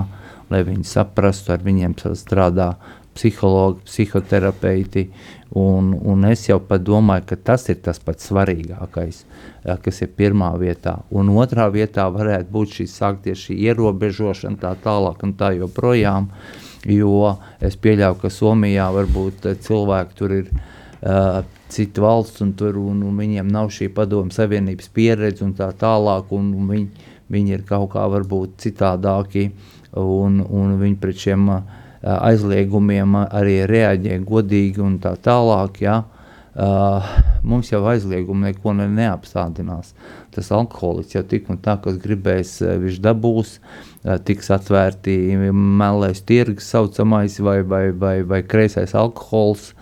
lai viņi saprastu, ar viņiem strādā psihologi, psihoterapeiti. Un, un es jau domāju, ka tas ir tas pats svarīgākais, kas ir pirmā vietā. Un otrā vietā varētu būt šī sākties šī ierobežošana, tā tālāk un tā joprojām. Jo es pieļauju, ka Somijā varbūt cilvēki tur ir uh, citu valsts, un, tur, un, un viņiem nav šī padomu savienības pieredze un tā tālāk, un viņi, viņi ir kaut kā varbūt citādāki, un, un viņi pret šiem uh, aizliegumiem arī reaģē godīgi un tā tālāk. Ja? Uh, mums jau aizliegumi neko ne, neapstādinās. Tas alkoholiks jau tik un tā, kas gribēs, viņš dabūs, uh, tiks atvērti melēs tirgus saucamais vai, vai, vai, vai kreisais alkohols.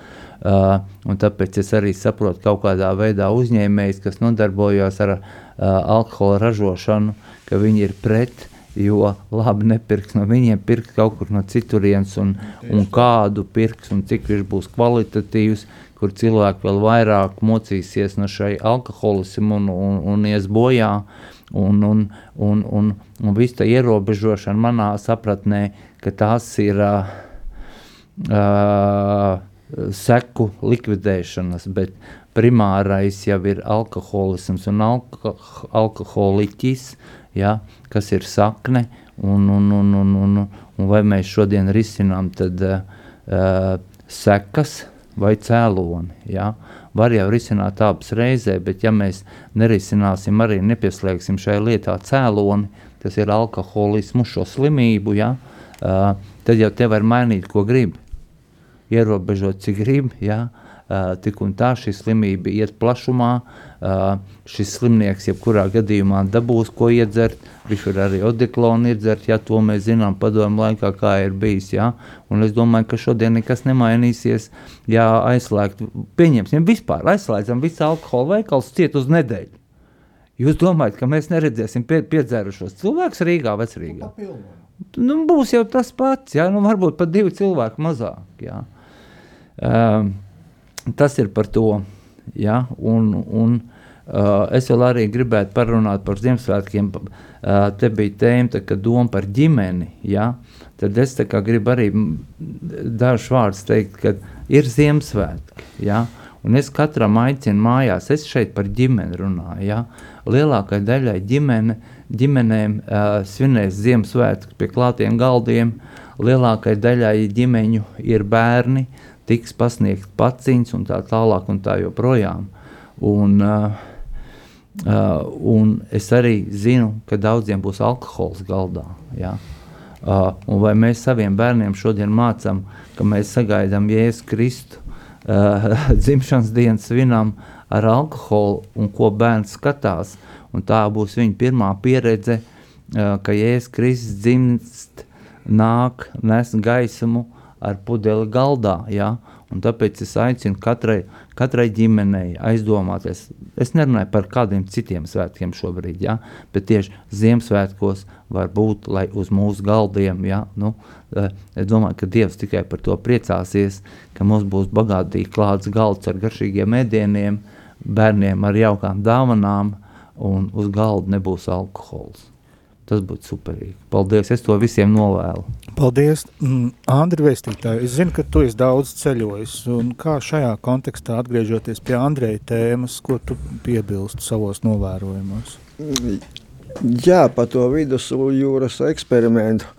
Uh, tāpēc es arī saprotu kaut kādā veidā uzņēmējs, kas nodarbojas ar uh, alkohola ražošanu, ka viņi ir pret jo labi nepirks no viņiem, pirks kaut kur no citurienes, un, un kādu pirks, un cik viņš būs kvalitatīvs, kur cilvēki vēl vairāk mocīsies no šai alkoholismu un, un, un ies bojā. Un, un, un, un, un viss tā ierobežošana manā sapratnē, ka tās ir uh, uh, seku likvidēšanas, bet primārais jau ir alkoholisms un alko, alkoholiķis, ja, kas ir sakne, un, un, un, un, un, un vai mēs šodien risinām tad, uh, sekas vai cēloni. Ja. Var jau risināt abas reizē, bet ja mēs nerisināsim arī nepieslēgsim šai lietā cēloni, tas ir alkoholismu, šo slimību, ja, uh, tad jau te var mainīt, ko grib. Ierobežot, cik grib, ja, Uh, tik un tā šī slimība iet plašumā. Uh, šis slimnieks, jebkurā gadījumā, dabūs ko iedzert. Viņš var arī odiklonu iedzert, ja to mēs zinām padomu laikā, kā ir bijis. Ja? Un es domāju, ka šodien nekas nemainīsies. Ja aizslēgt, pieņemsim, vispār aizslēdzam visu alkohola veikalu ciet uz nedēļu. Jūs domājat, ka mēs neredzēsim pie, piedzērušos cilvēkus Rīgā, Vecrīgā? Nu, būs jau tas pats, ja? nu, varbūt pat divi cilvēki mazāk. Ja? Um, tas ir par to. Ja? Un, un, uh, es vēl arī gribētu parunāt par Ziemassvētkiem. Uh, te bija tēma, ka doma par ģimeni. Ja? Tad es gribu arī dažus vārdus teikt, ka ir Ziemassvētki. Ja? Un es katram aicinu mājās, es šeit par ģimeni runāju. Ja? Lielākai daļai ģimene, ģimenēm uh, svinēs Ziemassvētku pie klātiem galdiem. Lielākai daļai ģimeņu ir bērni, uh, tiks pasniegt paciņas un tā tālāk un tā joprojām. Un, uh, uh, un es arī zinu, ka daudziem būs alkohols galdā. Ja? Uh, un vai mēs saviem bērniem šodien mācām, ka mēs sagaidām Jēzus Kristu uh, dzimšanas dienas svinām ar alkoholu un ko bērns skatās. Un tā būs viņa pirmā pieredze, uh, ka Jēzus Kristus dzimst, nāk, nes gaismu ar pudeli galdā. Ja? Un tāpēc es aicinu katrai, katrai ģimenei aizdomāties. Es nerunāju par kādiem citiem svētkiem šobrīd, ja? bet tieši Ziemassvētkos var būt, lai uz mūsu galdiem, ja? nu, eh, es domāju, ka Dievs tikai par to priecāsies, ka mums būs bagātīgi klāts galds ar garšīgiem ēdieniem, bērniem ar jaukām dāvanām, un uz galda nebūs alkohols. Tas būtu superīgi. Paldies, es to visiem novēlu. Paldies, mm, Andri Vēstītāji. Es zinu, ka tu esi daudz ceļojis, un kā šajā kontekstā atgriežoties pie Andreja tēmas, ko tu piebilst savos novērojumos? Jā, pa to vidusjūras eksperimentu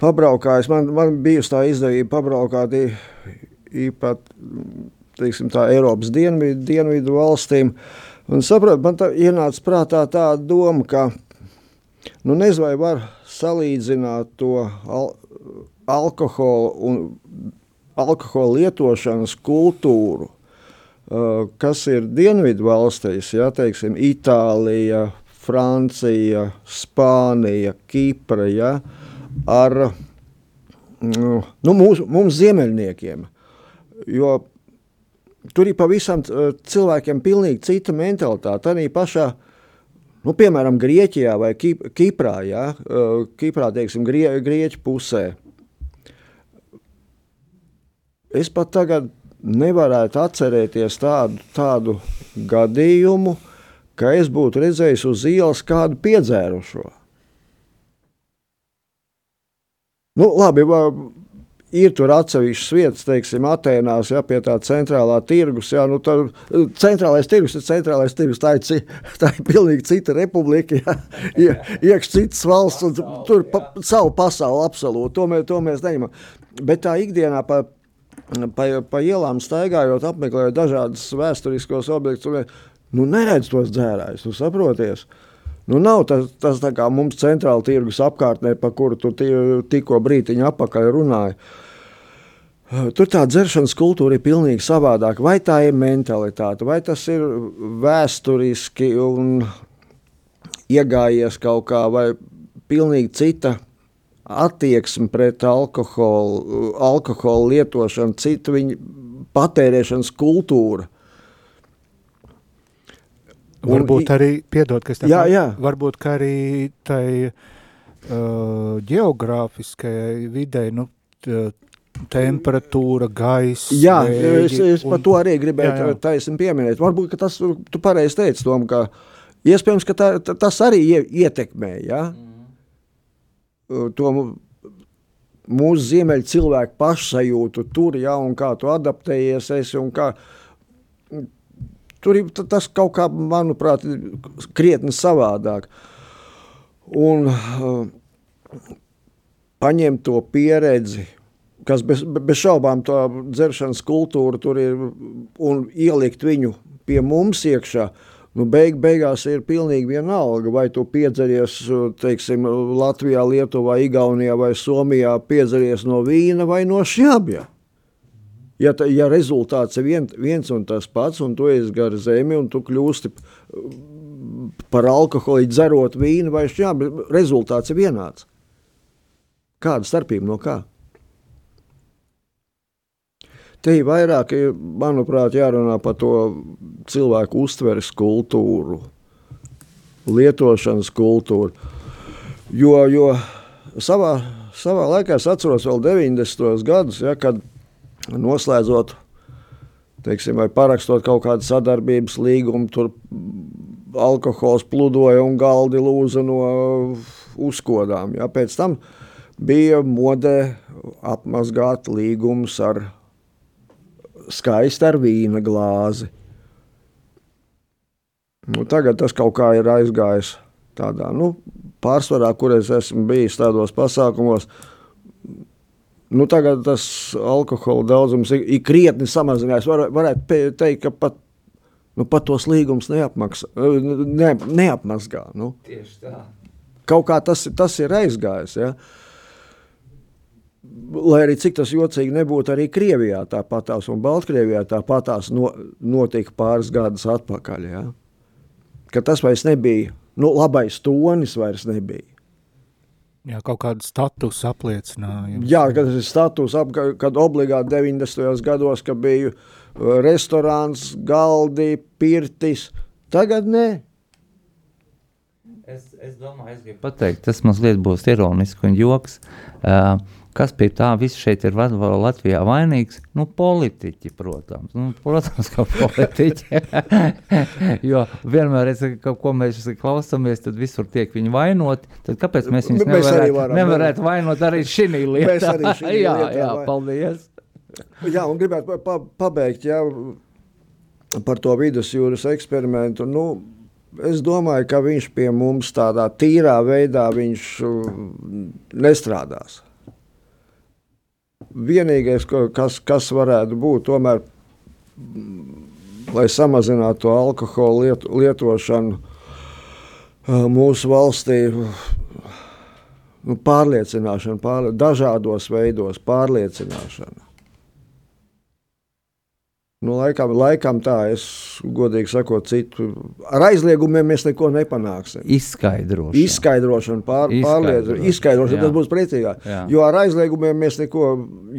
pabraukājis. Man, man bijusi tā izdevība pabraukāt īpat, teiksim tā, Eiropas dienvidu, dienvidu valstīm, un saprot, man tā ienāca prātā tā doma, ka Nu, nezinu, vai var salīdzināt to al alkoholu un alkohola lietošanas kultūru, uh, kas ir dienvidu valstīs, ja, teiksim, Itālija, Francija, Spānija, Kipra, ja, ar nu, mūsu, mums ziemeļniekiem. Jo tur ir pavisam uh, cilvēkiem pilnīgi cita mentalitāte. Arī pašā uh, Nu, piemēram, Grieķijā vai Kiprā, ja, Kiprā teiksim, Grie, Grieķu pusē. Es pat tagad nevarētu atcerēties tādu, tādu gadījumu, ka es būtu redzējis uz ielas kādu piedzērušo. Nu, labi, ir tur atsevišķas vietas, teiksim, Atēnās, ja pie tā centrālā tirgus. Ja, nu, tad, centrālais tirgus ir centrālais tirgus. Tā ir, tā ir pilnīgi cita republika, ja, iekšā citas valsts, un tur pa, savu pasauli absolūti. To, mē, to mēs neņemam. Bet tā ikdienā pa, pa, pa ielām staigājot, apmeklējot dažādas vēsturiskos objektus, nu, neredz tos dzērājus, tu saproties. Nu, nav tas, tas tā kā mums centrāla tirgus apkārtnē, pa kuru tu tikko brītiņu apakaļ runāji. Tur tā dzeršanas kultūra ir pilnīgi savādāka. Vai tā ir mentalitāte, vai tas ir vēsturiski un iegājies kaut kā, vai pilnīgi cita attieksme pret alkoholu, alkoholu lietošanu, citu viņa patērēšanas kultūru. Varbūt un, arī, piedod, kas tā jā, jā. varbūt arī tai uh, geogrāfiskajai videi, nu, temperatūra, gaisa. Jā, vēji, es, es un, par to arī gribēju taisni pieminēt. Varbūt, ka tas, tu pareizi teici, Tom, ka iespējams, ka tā, tas arī ietekmē, ja? Mm. To mūsu ziemeļu cilvēku pašsajūtu tur, ja, un kā tu adaptējies esi, un kā Tur ir tas kaut kā, manuprāt, krietni savādāk. Un uh, paņemt to pieredzi, kas bez, bez šaubām to dzeršanas kultūru tur ir, un ielikt viņu pie mums iekšā, nu beig, beigās ir pilnīgi vienalga, vai tu piedzeries, teiksim, Latvijā, Lietuvā, Igaunijā vai Somijā, piedzeries no vīna vai no šjabja. Ja, ta, ja rezultāts ir vien, viens un tas pats, un tu esi gar zemi, un tu kļūsti par alkoholu, dzerot vīnu, vai šķiet, bet rezultāts ir vienāds. Kāda starpība no kā? Te ir vairāk, manuprāt, jārunā par to cilvēku uztveres kultūru, lietošanas kultūru. Jo, jo savā, savā laikā es atceros vēl 90. gadus, ja, kad noslēdzot, teiksim, vai parakstot kaut kādu sadarbības līgumu, tur alkohols pludoja un galdi lūza no uzkodām. Ja? Pēc tam bija modē apmazgāt līgumus ar skaistu ar vīna glāzi. Nu, tagad tas kaut kā ir aizgājis tādā, nu, pārsvarā, kur es esmu bijis tādos pasākumos, Nu, tagad tas alkohola daudzums ir, ir krietni samazinājies. Var, varētu teikt, ka pat, nu, pat tos līgumus neapmaksā, ne, neapmazgā. Nu. Tieši tā. Kaut kā tas, tas ir aizgājis. Ja? Lai arī cik tas jocīgi nebūtu, arī Krievijā tāpatās un Baltkrievijā tāpatās no, notika pāris gadus atpakaļ. Ja? Ka tas vairs nebija, nu, labais tonis vairs nebija. Jā, kaut kādu statusu apliecinājumu. Jā, kad tas ir status, ap, kad obligāti 90. gados, kad bija uh, restorāns, galdi, pirtis, tagad nē. Es, es domāju, es gribu pateikt, tas mazliet būs ironiski un joks. Uh, Kas pie tā viss šeit ir Latvijā vainīgs? Nu, politiķi, protams. Nu, protams, ka politiķi. jo vienmēr, es, ka, ko mēs klausāmies, tad visur tiek viņi vainoti. Tad kāpēc mēs viņus mēs nevarētu, varam, nevarētu vainot arī šī lietā? Mēs arī šī jā, lietā, jā, vai... paldies. Jā, un gribētu pa, pa, pabeigt jā, par to vidusjūras eksperimentu. Nu, es domāju, ka viņš pie mums tādā tīrā veidā viņš nestrādās vienīgais, kas, kas varētu būt, tomēr, lai samazinātu to alkohola liet, lietošanu mūsu valstī, nu, pārliecināšana, pārlie, dažādos veidos pārliecināšana. Nu, laikam, laikam tā, es godīgi sakot, citu. Ar aizliegumiem mēs neko nepanāksim. Izskaidrošana. Izskaidrošana, pār, pārliecināšana. Izskaidrošana, tas būs precīzāk. Jā. Jo ar aizliegumiem mēs neko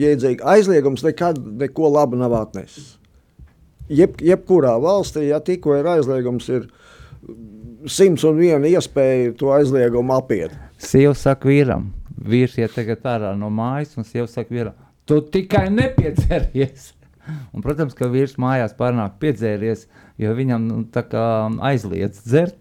jēdzīgi. Aizliegums nekad neko labu nav atnesis. Jeb, jebkurā valstī, ja tikko ir aizliegums, ir simts un viena iespēja to aizliegumu apiet. Sieva saka vīram, vīrs iet tagad ārā no mājas, un sieva saka vīram, tu tikai nepieceries. Un, protams, ka vīrs mājās pārnāk piedzēries, jo viņam nu, aizliedz dzert.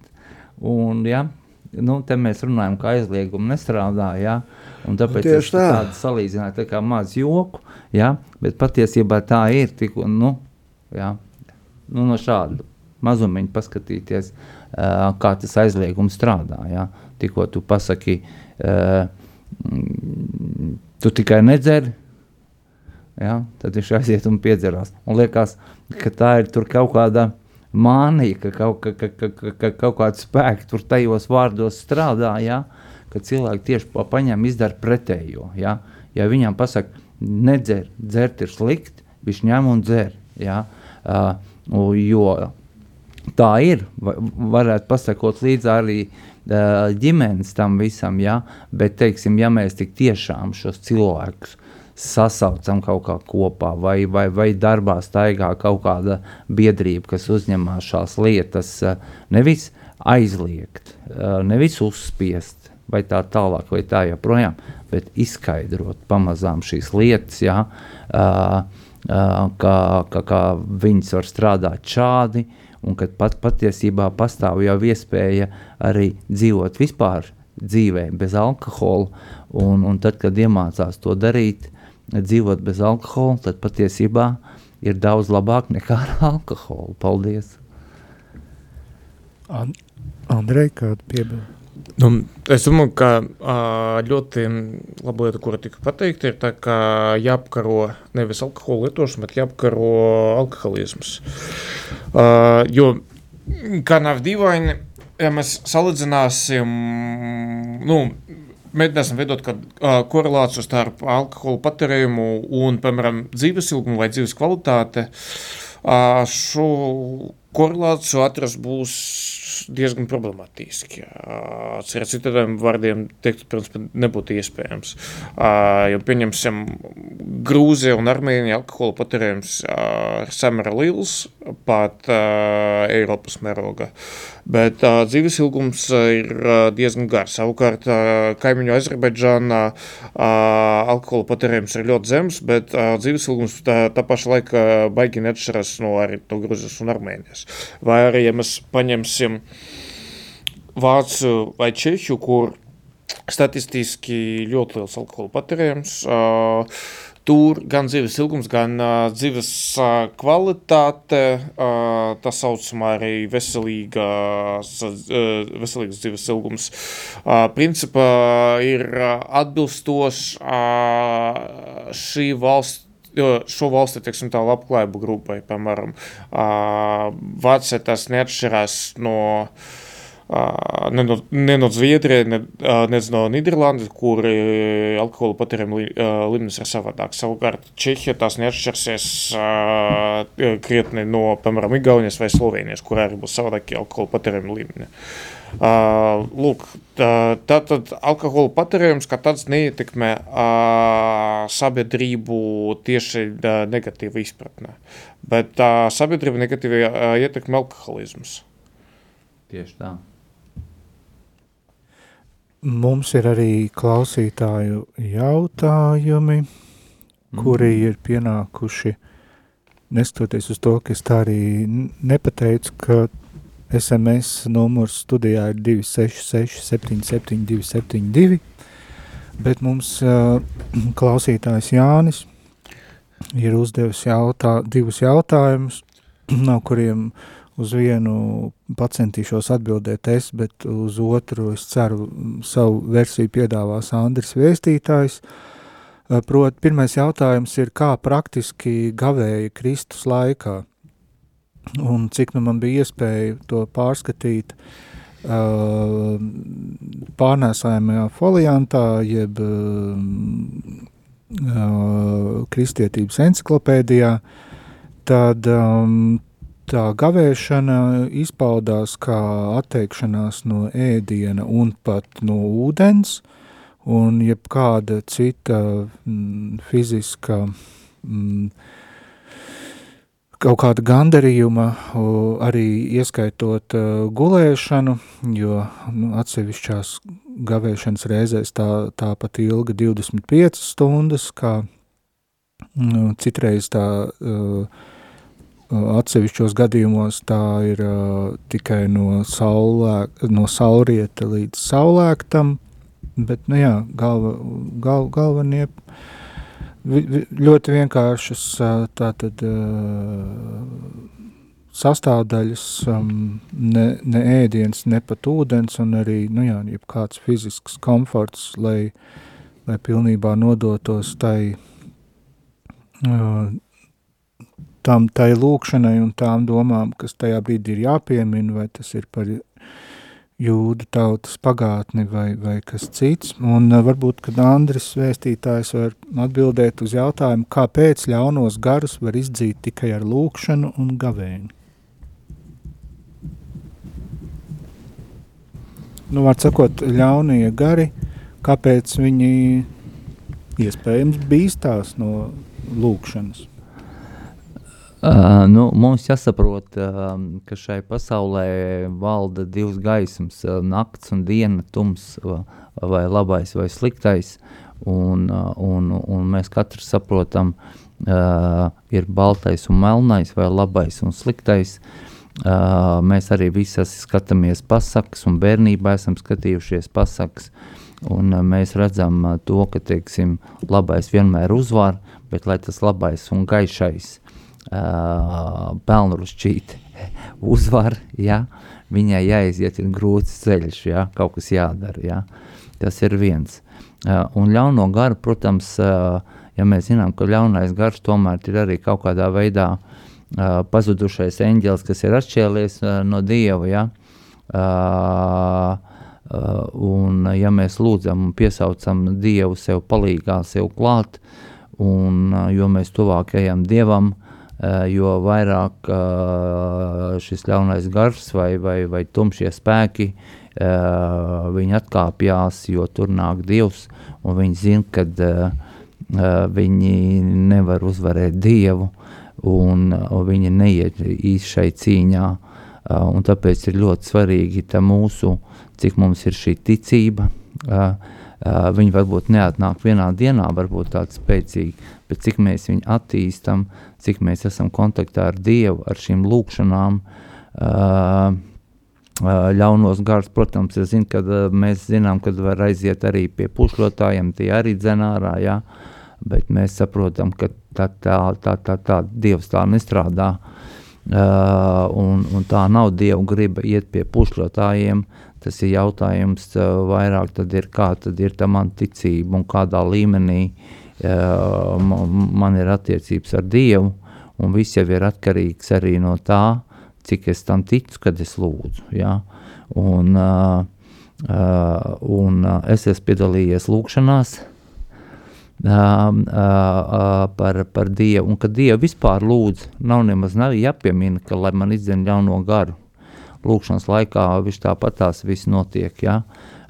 Un, ja, nu, te mēs runājam, ka aizlieguma nestrādā. Ja? Un tāpēc Nu, es tā. tādu salīdzināju tā kā maz joku, ja? bet patiesībā tā ir. Tik, ja? nu, no šāda mazumiņa paskatīties, uh, kā tas aizliegums strādā. Ja? Tikko tu pasaki, uh, tu tikai nedzeri, ja? tad viņš aiziet un piedzerās. Un liekas, ka tā ir kaut kāda mānija, ka kaut, ka, ka, ka, ka, ka kaut kāda spēka tur tajos vārdos strādā, ja? ka cilvēki tieši pa paņem izdara pretējo. Ja, ja viņam pasaka, nedzer, dzert ir slikti, viņš ņem un dzer. Ja? Uh, jo tā ir, va- varētu pasakot līdzi arī ģimenes tam visam, ja? bet, teiksim, ja mēs tik tiešām šos cilvēkus sasaucam kaut kā kopā, vai, vai, vai darbā staigā kaut kāda biedrība, kas uzņemās šās lietas, uh, nevis aizliegt, uh, nevis uzspiest, vai tā tālāk, vai tā joprojām, bet izskaidrot pamazām šīs lietas, jā, uh, uh, kā, kā, kā viņas var strādāt šādi, un kad pat patiesībā pastāv jau iespēja arī dzīvot vispār dzīvē bez alkohola, un, un tad, kad iemācās to darīt, dzīvot bez alkohola, tad patiesībā ir daudz labāk nekā ar alkoholu. Paldies! An Andrej, kāda piebilda? Nu, es domāju, ka ļoti laba lieta, kura tika pateikta, ir tā, ka jāapkaro nevis alkohola lietošana, bet jāapkaro alkoholisms. Jo, kā nav dīvaini, ja mēs salīdzināsim, nu, mēģināsim veidot kādu uh, korelāciju starp alkohola patērējumu un, piemēram, dzīves ilgumu vai dzīves kvalitāti, uh, šo korelāciju atrast būs diezgan problemātiski. Ar citiem vārdiem teikt, principā, nebūtu iespējams. Jo, pieņemsim, Grūzija un Armēnija alkohola patērējums ir samērā liels, pat Eiropas mēroga. Bet dzīves ilgums ir diezgan garš. Savukārt, kaimiņu Azerbaidžānā alkohola patērējums ir ļoti zems, bet dzīves ilgums tā, tā paša laika baigi neatšķiras no to Grūzijas un Armēnijas. Vai arī, ja mēs paņemsim Vācu vai Čehu, kur statistiski ļoti liels alkohola patērējums. Uh, Tur gan dzīves ilgums, gan uh, dzīves uh, kvalitāte, uh, tā saucamā arī veselīgās, uh, veselīgas dzīves ilgums, uh, principā ir uh, atbilstošs uh, šī valsts šo valsti teiksim, tā labklājību grupai, piemēram, Vācija tas neatšķirās no. Uh, ne no, ne no Zviedrijas, ne, uh, ne no Nīderlandes, kur uh, alkohola patēriņa līmenis ir savādāks. Savukārt Čehija tās neatšķirsies krietni no, piemēram, Igaunijas vai Slovenijas, kur arī būs savādākie alkohola patēriņa līmeņi. Uh, lūk, tā, tātad alkohola patērējums kā tāds neietekmē uh, sabiedrību tieši uh, negatīvi izpratnē, bet uh, sabiedrība negatīvi uh, ietekmē alkoholisms. Tieši tā. Mums ir arī klausītāju jautājumi, kuri ir pienākuši, nestoties uz to, ka es tā arī nepateicu, ka SMS numurs studijā ir 266 77 272, bet mums uh, klausītājs Jānis ir uzdevis jautā, divus jautājumus, no kuriem uz vienu pacentīšos atbildēt es, bet uz otru es ceru savu versiju piedāvās Andris Vēstītājs. Prot, pirmais jautājums ir, kā praktiski gavēja Kristus laikā? Un cik nu man bija iespēja to pārskatīt uh, pārnēsājumajā foliantā, jeb uh, kristietības enciklopēdijā, tad um, tā gavēšana izpaudās kā atteikšanās no ēdiena un pat no ūdens, un jebkāda cita mm, fiziska mm, kaut kāda gandarījuma, arī ieskaitot uh, gulēšanu, jo nu, atsevišķās gavēšanas reizēs tā, tā pat ilga 25 stundas, kā Nu, citreiz tā uh, atsevišķos gadījumos tā ir uh, tikai no, saulēk, no saulrieta līdz saulēktam, bet, nu jā, galva, gal, galvenie vi, ļoti vienkāršas tātad sastāvdaļas, ne, ne ēdiens, ne pat ūdens un arī, nu jā, jebkāds fizisks komforts, lai, lai pilnībā nodotos tai tam tai lūkšanai un tām domām, kas tajā brīdī ir jāpiemina, vai tas ir par jūdu tautas pagātni vai, vai kas cits. Un uh, varbūt, kad Andris vēstītājs var atbildēt uz jautājumu, kāpēc ļaunos garus var izdzīt tikai ar lūkšanu un gavēni. Nu, var sakot, ļaunie gari, kāpēc viņi iespējams bīstās no lūkšanas? Uh, nu, mums jāsaprot, uh, ka šai pasaulē valda divas gaismas, uh, nakts un diena, tums uh, vai labais vai sliktais. Un, uh, un, un mēs katrs saprotam, uh, ir baltais un melnais vai labais un sliktais. Uh, mēs arī visi skatāmies pasakas un bērnībā esam skatījušies pasakas. Un uh, mēs redzam uh, to, ka, teiksim, labais vienmēr uzvar, bet lai tas labais un gaišais uh, pelnrušķīti uzvar, ja, viņai jāiziet ir grūts ceļš, ja, kaut kas jādara, ja. tas ir viens. Uh, un ļauno garu, protams, uh, ja mēs zinām, ka ļaunais gars tomēr ir arī kaut kādā veidā uh, pazudušais eņģelis, kas ir atšķēlies uh, no Dieva, ja, uh, Uh, un, ja mēs lūdzam un piesaucam Dievu sev palīgā, sev klāt, un uh, jo mēs tuvāk ejam Dievam, jo vairāk eh, šis ļaunais gars vai, vai, vai tumšie spēki eh, viņi atkāpjas, jo tur nāk Dievs, un viņi zina, ka viņi nevar uzvarēt Dievu, un, viņi neiet īsti šai cīņā. Un tāpēc ir ļoti svarīgi mūsu, cik mums ir šī ticība. Viņi varbūt neatnāk vienā dienā, varbūt tādi spēcīgi, bet cik mēs viņu attīstam, cik mēs esam kontaktā ar Dievu, ar šīm lūkšanām, uh, ļaunos gars, protams, es zinu, ka uh, mēs zinām, ka var aiziet arī pie pušļotājiem, tie arī dzenārā, jā, bet mēs saprotam, ka tā, tā, tā, tā, tā Dievs tā nestrādā, uh, un, un tā nav Dieva griba iet pie pušļotājiem, tas ir jautājums vairāk tad ir, kā tad ir tā man ticība un kādā līmenī man ir attiecības ar Dievu, un viss jau ir atkarīgs arī no tā, cik es tam ticu, kad es lūdzu. Ja? Un, un es esmu piedalījies lūkšanās uh, par, par Dievu, un kad Dievu vispār lūdz, nav nemaz nav jāpiemina, ka lai man izdzen ļauno garu. Lūkšanas laikā viņš tāpat tās viss notiek, ja?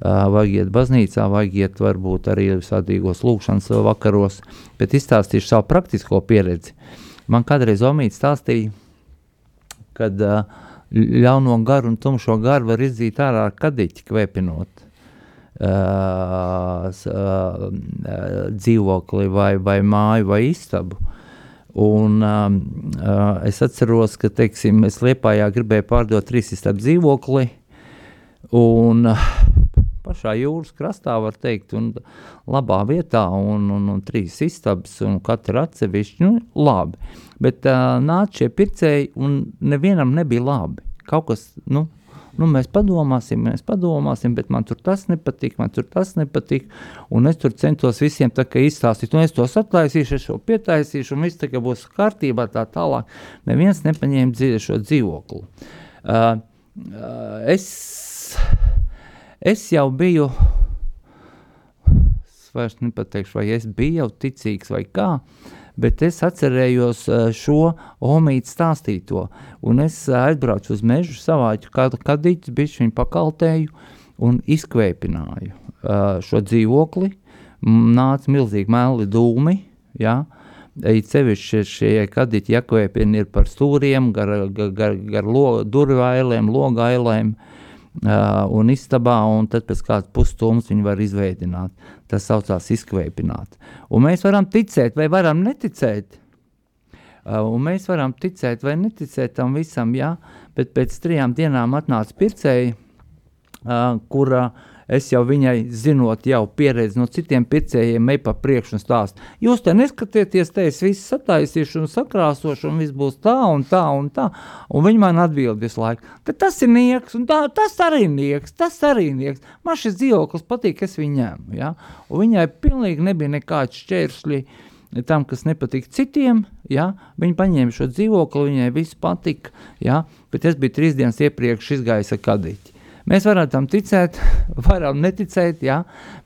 Uh, vajag iet baznīcā, vajag iet varbūt arī visādīgos lūkšanas vakaros, bet izstāstīšu savu praktisko pieredzi. Man kādreiz Omīts stāstīja, kad ļauno garu un tumšo garu var izdzīt ārā ar kadiķi kvēpinot. Uh, uh, dzīvokli vai, vai māju vai istabu. Un, um, uh, es atceros, ka teiksim, es Liepājā gribēju pārdot trīs istabu dzīvokli, un uh, pašā jūras krastā, var teikt, un labā vietā, un, un, un trīs istabas, un katra atsevišķi, nu, labi. Bet uh, nāca šie pircēji, un nevienam nebija labi. Kaut kas, nu, nu, mēs padomāsim, mēs padomāsim, bet man tur tas nepatīk, man tur tas nepatīk. Un es tur centos visiem izstāstīt, un es tos atlaisīšu, es šo pietaisīšu, un viss tagad būs kārtībā tā tālāk. Neviens nepaņēma dzīvi šo dzīvokli. Uh, uh, es Es jau biju, es vairs nepateikšu, vai es biju jau ticīgs vai kā, bet es atcerējos šo omītu stāstīto, un es aizbraucu uz mežu, savāķu kadītis, bišķi viņu pakaltēju un izkvēpināju šo dzīvokli, nāca milzīgi meli dūmi, jā, It sevišķi šie kadīti jākvēpina ir par stūriem, gar, gar, gar, gar lo, durvju ailēm, loga ailēm, uh, Uh, un istabā, un tad pēc kādas pusstundas viņi var izveidot. Tas saucās izkveipināt. Un mēs varam ticēt, vai varam neticēt. Uh, un mēs varam ticēt vai neticēt tam visam, jā, bet pēc trijām dienām atnāca pircēji, uh, kura uh, es jau viņai zinot, jau pieredzi no citiem pircējiem, ej pa priekšu un stāst. Jūs te neskatieties, te es visu sataisīšu un sakrāsošu, un viss būs tā un tā un tā. Un viņi man atbild visu laiku, tas ir nieks, un tā, tas arī nieks, tas arī nieks. Man šis dzīvoklis patīk, es viņu ņemu. Ja? Un viņai pilnīgi nebija nekāds šķēršļi tam, kas nepatīk citiem. Ja? Viņa paņēma šo dzīvokli, viņai viss patika. Ja? Bet es biju trīs dienas iepriekš izgājis ar kadiķi. Mēs varam tam ticēt, varam neticēt, jā,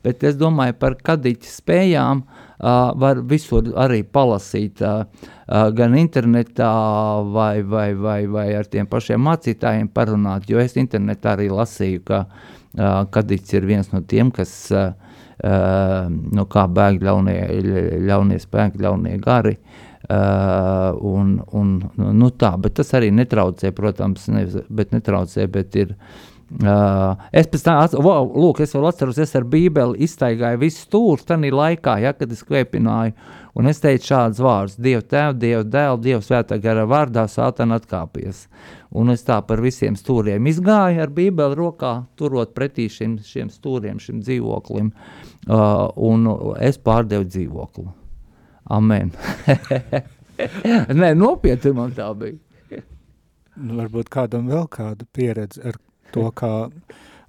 bet es domāju, par kadiķu spējām uh, var visur arī palasīt, uh, uh, gan internetā, vai, vai, vai, vai ar tiem pašiem mācītājiem parunāt, jo es internetā arī lasīju, ka uh, kadiķis ir viens no tiem, kas uh, Uh, nu, bēg ļaunie, ļaunie spēki, ļaunie gari. Uh, un, un, nu, tā, bet tas arī netraucē, protams, ne, bet netraucē, bet ir uh, Uh, es pēc tam, wow, lūk, es vēl atceros, es ar bībeli iztaigāju visu stūri tajā laikā, ja, kad es kvēpināju, un es teicu šādus vārdus, Dievu tēvu, Dievu dēlu, Dievu svētā gara vārdā, sātana atkāpies. Un es tā par visiem stūriem izgāju ar bībeli rokā, turot pretī šim, šiem stūriem, šim dzīvoklim, uh, un es pārdevu dzīvokli. Amen. Nē, nopietni man tā bija. Nu, varbūt kādam vēl kāda pieredze ar to, kā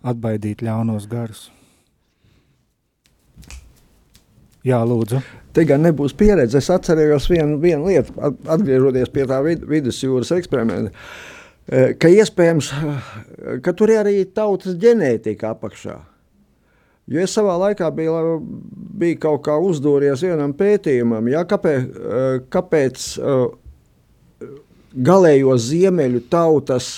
atbaidīt ļaunos garus. Jā, lūdzu. Te gan nebūs pieredze. Es atcerējos vienu, vienu lietu, atgriežoties pie tā vid vidusjūras eksperimenta, e, ka iespējams, ka tur ir arī tautas ģenētika apakšā. Jo es savā laikā biju, biju kaut kā uzdūries vienam pētījumam, ja, kāpēc, e, kāpēc e, galējos ziemeļu tautas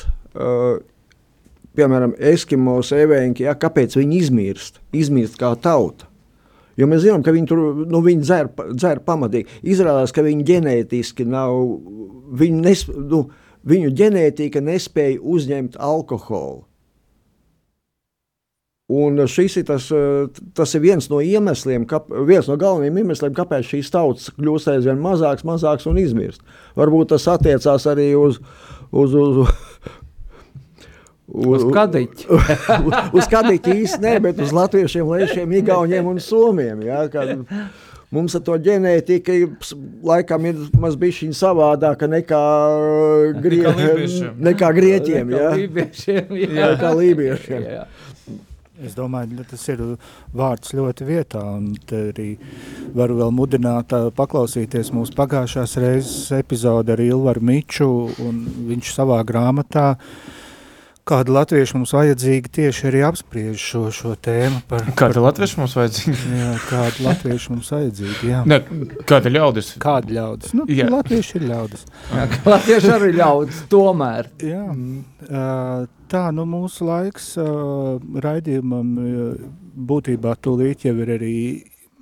piemēram, Eskimos, Evenki, ja, kāpēc viņi izmirst, izmirst kā tauta. Jo mēs zinām, ka viņi tur nu, viņi dzer, dzer pamatīgi. Izrādās, ka viņi ģenētiski nav, viņi nes, nu, viņu ģenētika nespēja uzņemt alkoholu. Un šis ir tas, tas ir viens no iemesliem, ka, viens no galvenajiem iemesliem, kāpēc šīs tautas kļūst aizvien mazāks, mazāks un izmirst. Varbūt tas attiecās arī uz, uz, uz, Uz, kadiķi. uz, kadiķi īsti ne, bet uz latviešiem, lēšiem, igauniem un somiem. Ja, kad, Mums ar to ģenētika laikam ir mazliet savādāka nekā, grie, nekā grieķiem. Nekā lībiešiem. Jā, jā. kā lībiešiem. Jā. Es domāju, ka tas ir vārds ļoti vietā. Arī varu vēl mudināt, paklausīties mūsu pagājušās reizes epizodi ar Ilvaru Miču. Viņš savā grāmatā uh, kāda latvieša mums vajadzīga tieši arī apspriež šo, šo tēmu. Par, kāda par, latvieša mums vajadzīga? Jā, kāda latvieša mums vajadzīga, jā. Ne, kāda ļaudis? Kāda ļaudis? Nu, jā. latvieši ir ļaudis. Jā, latvieši arī ļaudis, tomēr. Jā, tā, nu mūsu laiks raidījumam būtībā tūlīt jau ir arī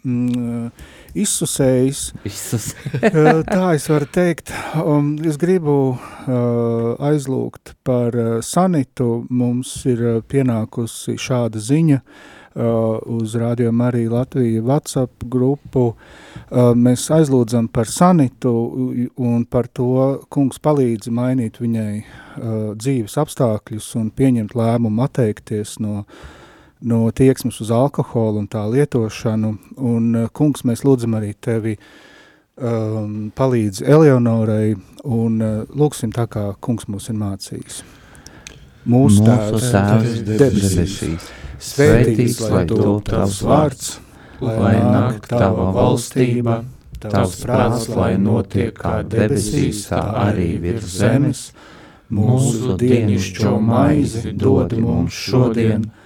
mm, izsusējis. Izsus. tā es varu teikt. Um, es gribu uh, aizlūgt par uh, sanitu. Mums ir uh, pienākusi šāda ziņa uz Radio Mariju Latviju WhatsApp grupu. Mēs aizlūdzam par sanitu un par to kungs palīdzi mainīt viņai dzīves apstākļus un pieņemt lēmumu atteikties no uh, no tieksmes uz alkoholu un tā lietošanu. Un, uh, kungs, mēs lūdzam arī tevi um, palīdz Eleonorai un uh, lūksim tā, kā kungs mūs ir mācījis. Mūsu tēvs, tēvs debesīs, svētīts, lai top tavs vārds, lai nāk tava valstība, tavs prāts, lai notiek kā debesīs, tā arī virs zemes. Mūsu dienišķo maizi dod mums šodien, un